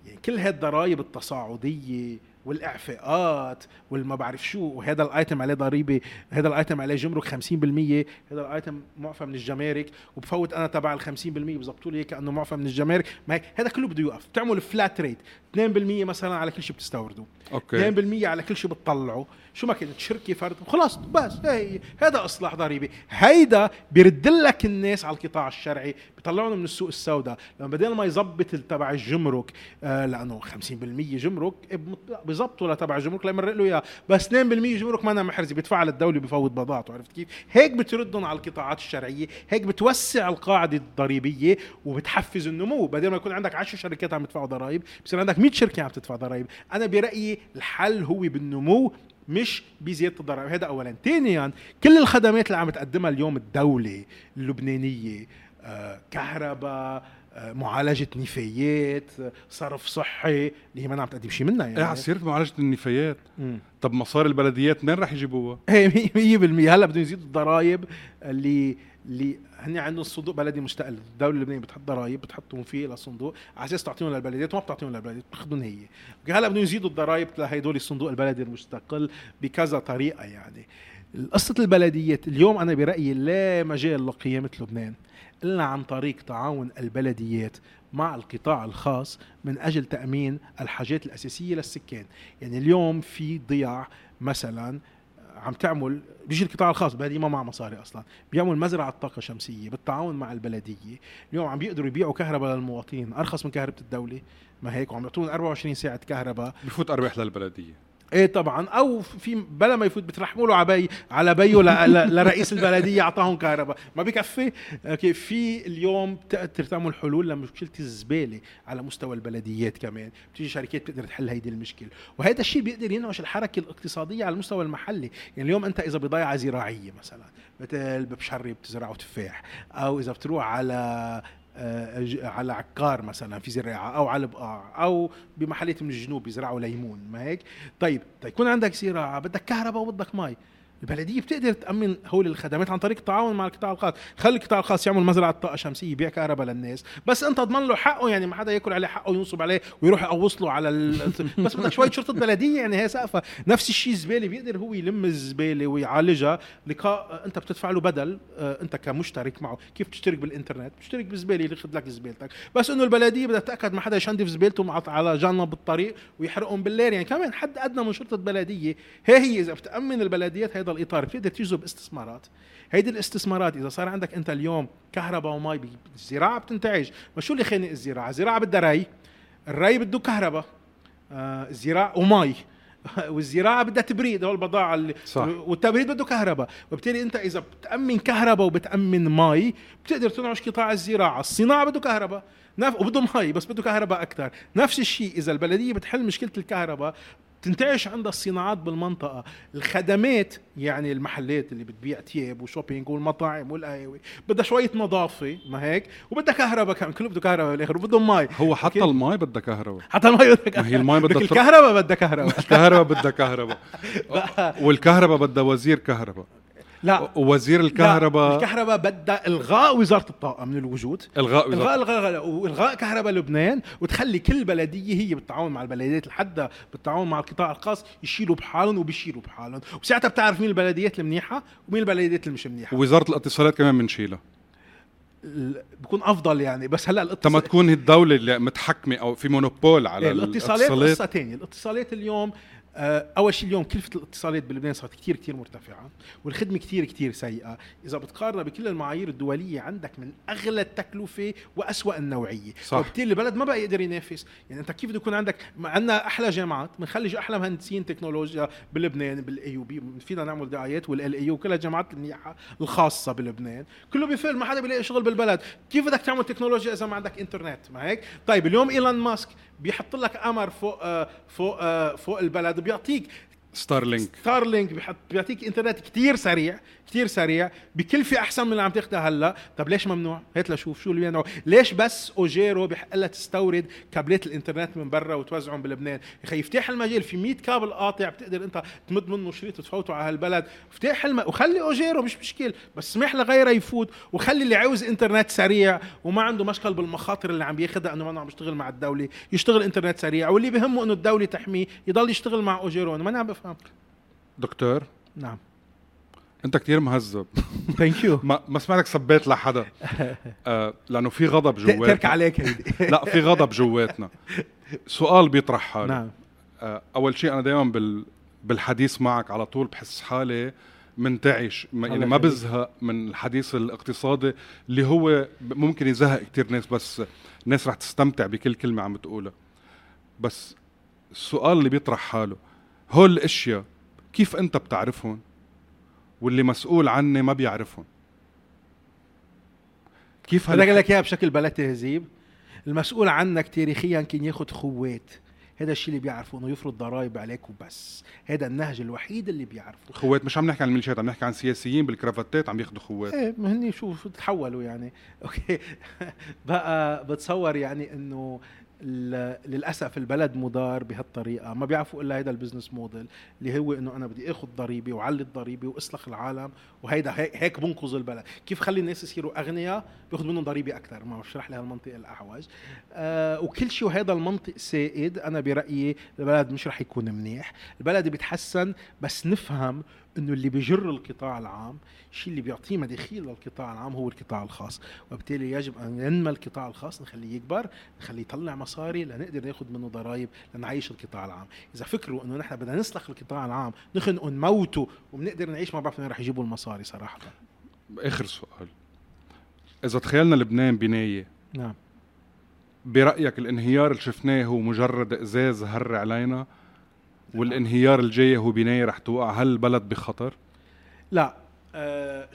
يعني كل هالضرائب التصاعدية والإعفاءات والما بعرف شو وهذا الآيتم عليه ضريبة هذا الآيتم عليه جمرك 50% هذا الآيتم معفى من الجمارك وبفوت أنا تبع ال 50% بظبطوا لي كانه معفى من الجمارك. ما هيك هذا كله بده يوقف. بتعمل فلات ريت 2% مثلا على كل شيء بتستورده أوكي. 2% على كل شيء بتطلعه. شو ما كانت شركة فرد خلاص بس هي هذا أصلاح ضريبي هيدا بيرد لك الناس على القطاع الشرعي بيطلعهم من السوق السوداء. لما بدل ما يظبط تبع الجمرك آه لأنه 50% جمرك بظبطوا لتبع الجمرك ليمرق له إياه. بس 2% جمرك ما محرزه بيدفعها للدولة بفوت بضاعته عرفت كيف؟ هيك بتردهم على القطاعات الشرعية هيك بتوسع القاعدة الضريبية وبتحفز النمو. بدل ما يكون عندك 10 شركات عم يدفعوا ضرائب بصير عندك 100 شركة عم تدفع ضرائب. أنا برأيي الحل هو بالنمو مش بزيادة الضرائب. هذا اولا. ثانيا كل الخدمات اللي عم تقدمها اليوم الدولة اللبنانية كهرباء معالجة نفايات صرف صحي اللي هي ما عم تقدم شيء منها يعني. إيه على سيرة معالجة النفايات. مم. طب مصاري البلديات منين رح يجيبوها؟ (laughs) إيه 100% هلا بدهم يزيدوا الضرائب اللي اللي هن عندهم صندوق بلدي مستقل. الدولة اللبنانية بتحط ضرائب بتحطهم فيه للصندوق على أساس تعطيهم للبلديات وما بتعطيهم للبلديات بتاخذهم هي. هلا بدهم يزيدوا الضرائب لهدول الصندوق البلدي المستقل بكذا طريقة يعني. قصة البلديات اليوم أنا برأيي لا مجال لقيامة لبنان. إلا عن طريق تعاون البلديات مع القطاع الخاص من أجل تأمين الحاجات الأساسية للسكان. يعني اليوم في ضياع مثلا عم تعمل بيجي القطاع الخاص بلدي ما مع مصاري أصلا بيعمل مزرعة طاقة شمسية بالتعاون مع البلدية. اليوم عم بيقدروا يبيعوا كهرباء للمواطنين أرخص من كهرباء الدولة. ما هيك؟ وعم يعطون 24 ساعة كهرباء. بفوت أرباح للبلدية. إيه طبعا. أو في بلا ما يفوت بترحموا له عبي على ل- لرئيس البلدية أعطاهم كهرباء. ما بكفي أوكي في اليوم بتقدر تعمل حلول لمشكله الزبالة على مستوى البلديات كمان. بتيجي شركات بتقدر تحل هيدي المشكلة. وهذا الشيء بيقدر ينعش الحركة الاقتصادية على المستوى المحلي. يعني اليوم أنت إذا بضيعه زراعية مثلا مثل ببشري بتزرعوا تفاح أو إذا بتروح على على عكار مثلا في زراعه أو على بقاع أو بمحلات من الجنوب بيزرعوا ليمون ما هيك؟ طيب تيكون عندك زراعة بدك كهرباء وبدك مي البلدية بتقدر تأمن هول الخدمات عن طريق التعاون مع القطاع الخاص. خلي القطاع الخاص يعمل مزرعة طاقة شمسية يبيع كهرباء للناس. بس انت اضمن له حقه يعني ما حدا ياكل عليه حقه وينصب عليه ويروح يقوص له على ال... (laughs) بس بدك شوية شرطة بلدية يعني هي سقفة. نفس الشيء الزباله بيقدر هو يلم الزبالة ويعالجها. لقاء انت بتدفع له بدل آه، انت كمشترك معه. كيف تشترك بالإنترنت؟ بتشترك بالزباله اللي لك زبالتك. بس انه البلدية بدها تتأكد ما حدا يشندف زبالته على جنب الطريق ويحرقهم بالليل. يعني كمان حد أدنى من شرطة بلدية. هي هي إذا بتأمن البلديات هذا الإطار بتقدر تجذب استثمارات. هيدي الاستثمارات إذا صار عندك أنت اليوم كهرباء ومي الزراعة بتنتعج ما شو اللي خانق الزراعة؟ الزراعة بدها ري. الري بده كهرباء آه الزراعة ومي. (laughs) والزراعة بدها تبريد هو البضاعة اللي صح. والتبريد بده كهرباء. وبالتالي أنت إذا بتأمن كهرباء وبتأمن مي بتقدر تنعش قطاع الزراعة. الصناعة بده كهرباء نف... وبده مي بس بده كهرباء أكثر نفس الشيء إذا البلدية بتحل مشكلة الكهرباء تنتعش عندها الصناعات بالمنطقة. الخدمات يعني المحلات اللي بتبيع تياب و shopping والمطاعم والقهاوي بدها شوية نظافة ما هيك؟ وبدها كهرباء كمان كله بده كهرباء بالآخر وبدهم مي. هو حتى. المي بدها كهرباء. حتى المي بدها ما هي المي بدها الكهرباء بدها كهرباء. الكهرباء بدها كهرباء. (laughs) والكهرباء بدها وزير كهرباء. لا. ووزير لا، الكهرباء. الكهرباء بدها إلغاء وزارة الطاقة من الوجود. إلغاء إلغاء الغاء الغاء وإلغاء كهرباء لبنان وتخلي كل بلدية هي بالتعاون مع البلديات لحد بالتعاون مع القطاع الخاص يشيلوا بحالهم وبيشيلوا بحالهم. وساعتها بتعرف مين البلديات المنيحة ومين البلديات اللي مش منيحة. ووزاره الاتصالات كمان بنشيلها. بكون أفضل يعني بس هلأ تما الاتصال تكون الدولة اللي متحكمة أو في monopole على إيه، الاتصالات قصة ثانية الاتصالات اليوم أول شيء اليوم كلفة الاتصالات بلبنان صارت كثير كثير مرتفعة والخدمة كثير كثير سيئة. إذا بتقارنها بكل المعايير الدولية عندك من أغلى التكلفة وأسوأ النوعية. صح. وبالتالي البلد ما بقى يقدر ينافس. يعني أنت كيف بده يكون عندك عندنا أحلى جامعات بنخلي أحلى مهندسين تكنولوجيا بلبنان بال AUB فينا نعمل دعايات وال LAU وكل الجامعات المنيحه الخاصة بلبنان. كله بيفل ما حدا بيلاقي شغل بالبلد. كيف بدك تعمل تكنولوجيا إذا ما عندك إنترنت؟ ما هيك؟ طيب اليوم إيلون ماسك بيحط لك قمر فوق آه، فوق آه، فوق البلد وبيعطيك Starlink Starlink بيحط بيعطيك انترنت كتير سريع كتير سريع بكلفه أحسن من اللي عم تاخدها هلا. طب ليش ممنوع؟ هات لشوف شو اللي بيمنعه ليش بس اوجيرو بحق لها تستورد كابلات الإنترنت من برا وتوزعهم بلبنان؟ يا أخي يفتح المجال في 100 كابل قاطع بتقدر أنت تمد منه شريط وتفوته على هالبلد. افتح الم... وخلي اوجيرو مش مشكل بس سمح لغيره يفوت وخلي اللي عاوز انترنت سريع وما عنده مشكل بالمخاطر اللي عم بياخدها إنه ما عم يشتغل مع الدولة. يشتغل انترنت سريع واللي بهمه إنه الدولة تحميه يضل يشتغل مع اوجيرو أنا ما عم بفهم دكتور؟ نعم. انت كتير مهذب. thank you (laughs) ما ما سمعتك سبيت لحدا. (laughs) آه لأنه في غضب ترك جواتنا. عليك هيدي. (laughs) لا في غضب جواتنا. سؤال بيطرح حاله نعم. آه أول شيء أنا دائما بال بالحديث معك على طول بحس حالي منتعش. ما- يعني ما. بزهق من الحديث الاقتصادي اللي هو ممكن يزهق كتير ناس بس الناس رح تستمتع بكل كلمة عم تقولها بس السؤال اللي بيطرح حاله هول الأشياء كيف أنت بتعرفهم؟ واللي مسؤول عني ما بيعرفهم. كيف بدي أقول هال... لك إياها بشكل بلا تهذيب. المسؤول عنك تاريخيا كان ياخذ خوات. هذا الشيء اللي بيعرفه إنه يفرض ضرائب عليك وبس. هذا النهج الوحيد اللي بيعرفه. خوات مش عم نحكي عن الميليشيات عم نحكي عن سياسيين بالكرافتات عم ياخذوا خوات. إيه ما هني شوف تحولوا يعني. (laughs) okay. بقى بتصور يعني إنه للأسف البلد مدار بهالطريقة ما بيعرفوا إلا هيدا ال business model اللي هو إنه أنا بدي آخذ ضريبة وعلي الضريبة وأسلخ العالم وهيدا هيك, بنقذ البلد. كيف خلي الناس يصيروا أغنياء بياخذ منهم ضريبة أكثر؟ ما بشرح لي هالمنطق الأعوج. آه وكل شيء وهذا المنطق سائد أنا برأيي البلد مش رح يكون منيح. البلد بيتحسن بس نفهم إنه اللي بيجر القطاع العام الشيء اللي بيعطيه مداخيل للقطاع العام هو القطاع الخاص. وبالتالي يجب أن ينمى القطاع الخاص نخليه يكبر نخليه يطلع مصاري لنقدر ناخذ منه ضرائب لنعيش القطاع العام. إذا فكروا إنه نحن بدنا نسلخ القطاع العام نخنقه نموته وبنقدر نعيش ما بعرف وين رح يجيبوا المصاري صراحة. آخر سؤال. إذا تخيلنا لبنان بناية. نعم. برأيك الانهيار اللي شفناه هو مجرد إزاز هر علينا والانهيار الجاي هو بناية رح توقع. هل البلد بخطر؟ لا آه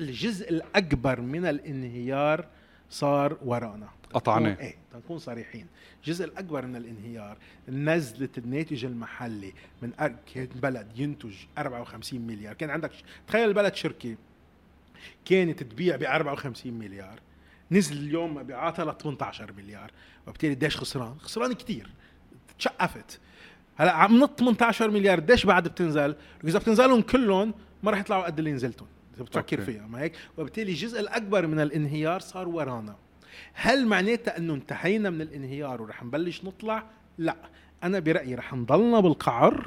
الجزء الأكبر من الانهيار صار ورانا. قطعناه. إيه نكون صريحين. الجزء الأكبر من الانهيار نزلة الناتج المحلي من بلد ينتج 54 مليار. كان عندك ش- تخيل البلد شركة كانت تبيع ب 54 مليار نزل اليوم مبيعاتها ل 18 مليار وبالتالي قديش خسران؟ خسران كتير. تشقفت. هلا عم نط 18 مليار قديش بعد بتنزل؟ إذا بتنزلهم كلهم ما راح يطلعوا قد اللي نزلتهم إذا بتفكر أوكي. فيها ما هيك؟ وبالتالي الجزء الأكبر من الانهيار صار ورانا هل معناتها إنه انتهينا من الانهيار ورح نبلش نطلع؟ لا أنا برأيي رح نضلنا بالقعر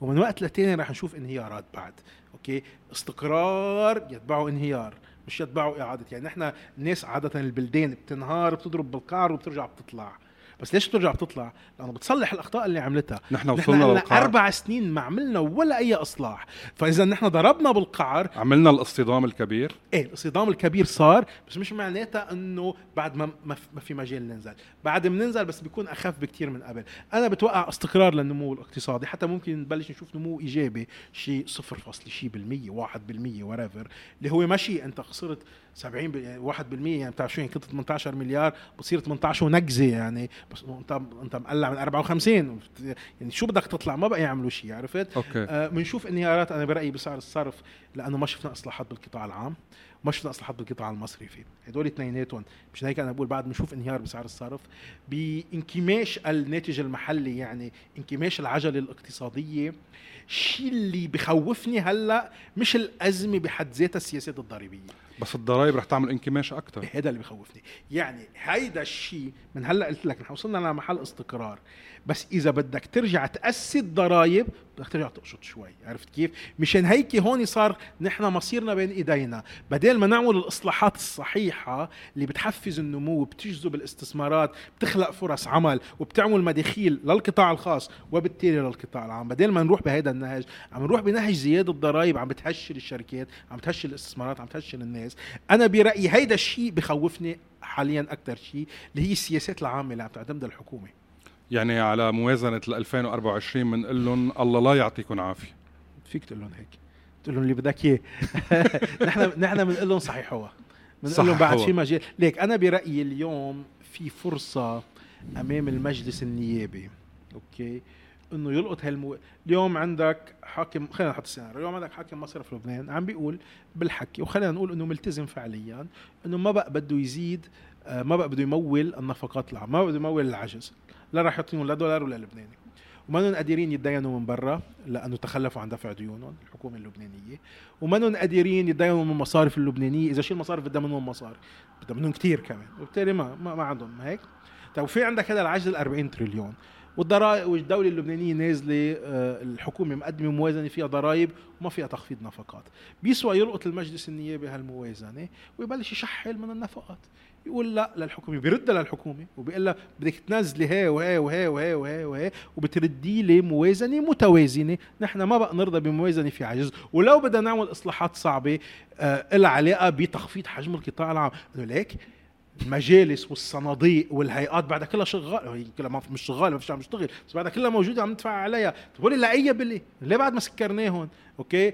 ومن وقت لتاني رح نشوف انهيارات بعد أوكي استقرار يتبعه انهيار مش يتبعه إعادة يعني نحن الناس عادة البلدان بتنهار بتضرب بالقعر وبترجع بتطلع بس ليش بترجع بتطلع؟ لأنه بتصلح الأخطاء اللي عملتها. نحن نحن وصلنا لنا للقاع أربع سنين ما عملنا ولا أي إصلاح. فإذا نحن ضربنا بالقعر. عملنا الاصطدام الكبير. إيه الاصطدام الكبير صار بس مش معناتها إنه بعد ما ما في- مجال ننزل. بعد ما ننزل بس بيكون أخف بكتير من قبل. أنا بتوقع استقرار للنمو الاقتصادي. حتى ممكن نبلش نشوف نمو إيجابي. شيء صفر فاصل شيء بالمية واحد بالمية وريفر اللي هو ماشي أنت خسرت 70 بال- يعني واحد بالمية يعني بتعرف شو يعني كنت 18 مليار بتصير 18 ونكزه يعني. بس انت انت مقلع من 54 يعني شو بدك تطلع؟ ما بقى يعملوا شيء عرفت؟ أوكي. آه، بنشوف انهيارات. أنا برأيي بسعر الصرف لأنه ما شفنا إصلاحات بالقطاع العام ما شفنا إصلاحات بالقطاع المصرفي هدول اثنيناتهم مشان هيك أنا بقول بعد بنشوف انهيار بسعر الصرف. بإنكماش الناتج المحلي يعني إنكماش العجلة الاقتصادية الشيء اللي بخوفني هلأ مش الأزمة بحد ذاتها السياسات الضريبية. بس الضرائب رح تعمل انكماش أكثر هذا اللي بخوفني يعني هيدا الشيء من هلأ قلت لك نحن وصلنا لمحل استقرار. بس إذا بدك ترجع تاسي الضرائب بدك ترجع تقشط شوي عرفت كيف؟ مشان هيك هون صار نحن مصيرنا بين إيدينا. بدل ما نعمل الإصلاحات الصحيحة اللي بتحفز النمو وبتجذب الاستثمارات بتخلق فرص عمل وبتعمل مداخيل للقطاع الخاص وبالتالي للقطاع العام. بدل ما نروح بهذا النهج عم نروح بنهج زيادة الضرائب عم بتهشل الشركات عم تهشل الاستثمارات عم تهشل الناس. أنا برأيي هيدا الشيء بخوفني حاليا أكثر شيء اللي هي السياسات العامة اللي عم تعتمدها الحكومة. يعني على موازنة ال 2024 بنقول لهم الله لا يعطيكم عافيه فيك تقول لهم هيك. تقول لهم اللي بدك إياه. (laughs) نحن نحن بنقول لهم صحيحوها بنقول لهم بعد. في مجال ليك أنا برأيي اليوم في فرصة أمام المجلس النيابي. أوكي؟ إنه يلقط هالمو اليوم عندك حاكم خلينا نحط السيناريو. اليوم عندك حاكم مصرف لبنان عم بيقول بالحكي وخلينا نقول إنه ملتزم فعليا إنه ما بقى بده يزيد آه، ما بقى بده يمول النفقات العامه ما بقى بده يمول العجز. لا راح يعطيهم لا دولار ولا لبناني. وما قادرين يتدينوا من برا لأنه تخلفوا عن دفع ديونهم الحكومة اللبنانية. وما قادرين يتدينوا من المصارف اللبنانية إذا شي المصارف بدها منهم مصاري بدها منهم كثير كمان. وبالتالي ما ما, ما عندهم هيك. طيب وفي عندك هذا العجز ال 40 تريليون. والضرائب والدولة اللبنانية نازلة آه، الحكومة مقدمة موازنة فيها ضرائب وما فيها تخفيض نفقات. بيسوى يلقط المجلس النيابي هالموازنة ويبلش يشحل من النفقات. يقول لا للحكومة بيردها للحكومة وبيقول لها بدك تنزلي هي وهي وهي وهي وهي وهي وبتردي لي موازنة متوازنة. نحن ما بقى نرضى بموازنة في عجز. ولو بدنا نعمل إصلاحات صعبة آه لها علاقة بتخفيض حجم القطاع العام. ليك المجالس والصناديق والهيئات بعدها كلها شغال. هي كلها ما مش شغاله ما فيش عم تشتغل بس بعدها كلها موجودة عم ندفع عليها. طب ولي لاي بلي؟ ليه بعد ما سكرناهم okay؟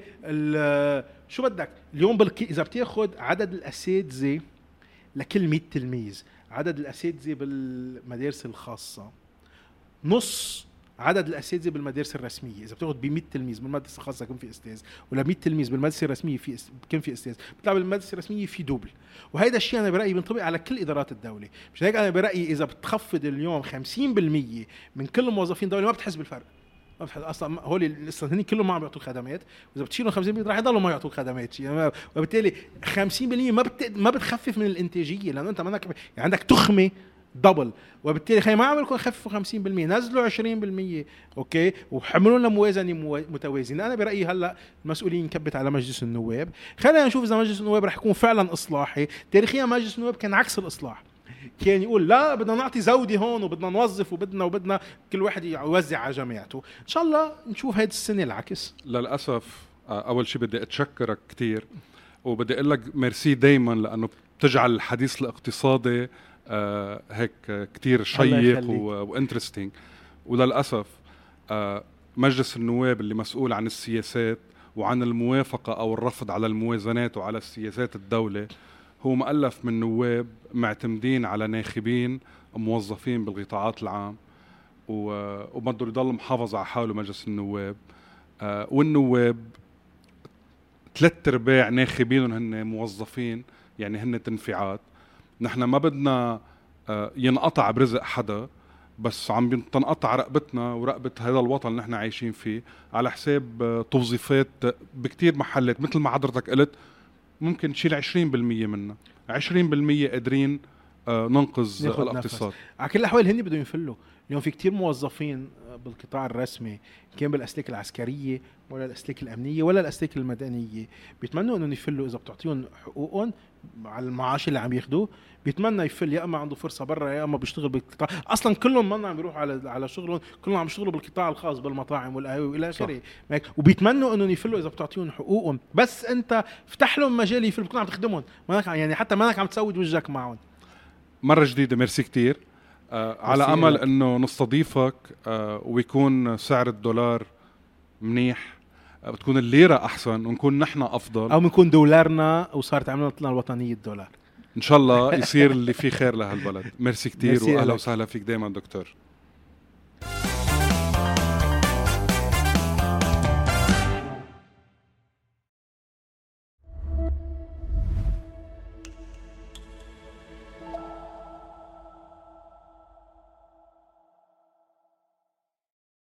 شو بدك؟ اليوم بالكي إذا بتأخذ عدد الأساتذة لكل 100 تلميذ. عدد الأساتذة بالمدارس الخاصة. نص عدد الأساتذة بالمدارس الرسمية. إذا بتاخذ ب 100 تلميذ بالمدرسة الخاصة يكون في أستاذ ولا 100 تلميذ بالمدرسة الرسمية في بكون في أستاذ. بيطلع بالمدرسة الرسمية في دوبل. وهذا الشيء أنا برأيي بينطبق على كل إدارات الدولة. مش هيك؟ أنا برأيي إذا بتخفض اليوم 50% من كل موظفين الدولة ما بتحس بالفرق. ما أصلا هول أصلا هن كلهم ما عم بيعطوا الخدمات وإذا بتشيلهم 50% رح يضلوا ما يعطوا الخدمات يعني وبالتالي 50% ما بت... ما بتخفف من الإنتاجية لأنه أنت منك يعني عندك تخمة double وبالتالي خلينا ما عملكم خففوا 50% نزلوا 20% okay؟ وحملوا لنا موازنة متوازنة. أنا برأيي هلأ المسؤولية كبت على مجلس النواب. خلينا نشوف إذا مجلس النواب رح يكون فعلا إصلاحي. تاريخيا مجلس النواب كان عكس الإصلاح. كان يقول لا بدنا نعطي زودة هون وبدنا نوظف وبدنا وبدنا كل واحد يوزع على جماعته إن شاء الله نشوف هيدي السنة العكس. للأسف آه، أول شيء بدي أتشكرك كثير وبدي أقول لك ميرسي دائما لأنه بتجعل الحديث الاقتصادي آه هيك كتير شيق و interesting وللأسف آه مجلس النواب اللي مسؤول عن السياسات وعن الموافقة أو الرفض على الموازنات وعلى السياسات الدولة هو مؤلف من نواب معتمدين على ناخبين موظفين بالقطاعات العام وبده يضل محافظ على حاله مجلس النواب. آه والنواب ثلاث أرباع ناخبينهم هن موظفين يعني هن تنفيعات نحن ما بدنا آه، ينقطع برزق حدا بس عم تنقطع رقبتنا ورقبة هذا الوطن اللي نحن عايشين فيه على حساب آه، توظيفات بكتير محلات مثل ما حضرتك قلت ممكن نشيل 20% منها. 20% قادرين آه، ننقذ الاقتصاد. على كل الأحوال هن بدهم يفلوا. اليوم في كتير موظفين بالقطاع الرسمي كان بالأسلاك العسكرية ولا الأسلاك الأمنية ولا الأسلاك المدنية بيتمنوا إنهم يفلوا إذا بتعطيهم حقوقهم على المعاش اللي عم ياخذوه بيتمنى يفل يا إما عنده فرصة برا يا إما بيشتغل بالقطاع. أصلا كلهم ما عم بيروحوا على على شغلهم كلهم عم يشتغلوا بالقطاع الخاص بالمطاعم والقهوه والى آخره. وبيتمنوا إنهم يفلوا إذا بتعطيهم حقوقهم. بس أنت فتح لهم مجال يفلوا بتكون عم تخدمهم. ما يعني حتى ما عم تسود وجهك معهم. مرة جديدة ميرسي كتير. آه على أمل إنه نستضيفك آه ويكون سعر الدولار منيح. آه بتكون الليرة أحسن ونكون نحن أفضل. أو بنكون دولارنا وصارت عملتنا الوطنية الدولار. إن شاء الله يصير اللي فيه خير لهالبلد. ميرسي كتير واهلا وسهلا فيك دائما دكتور.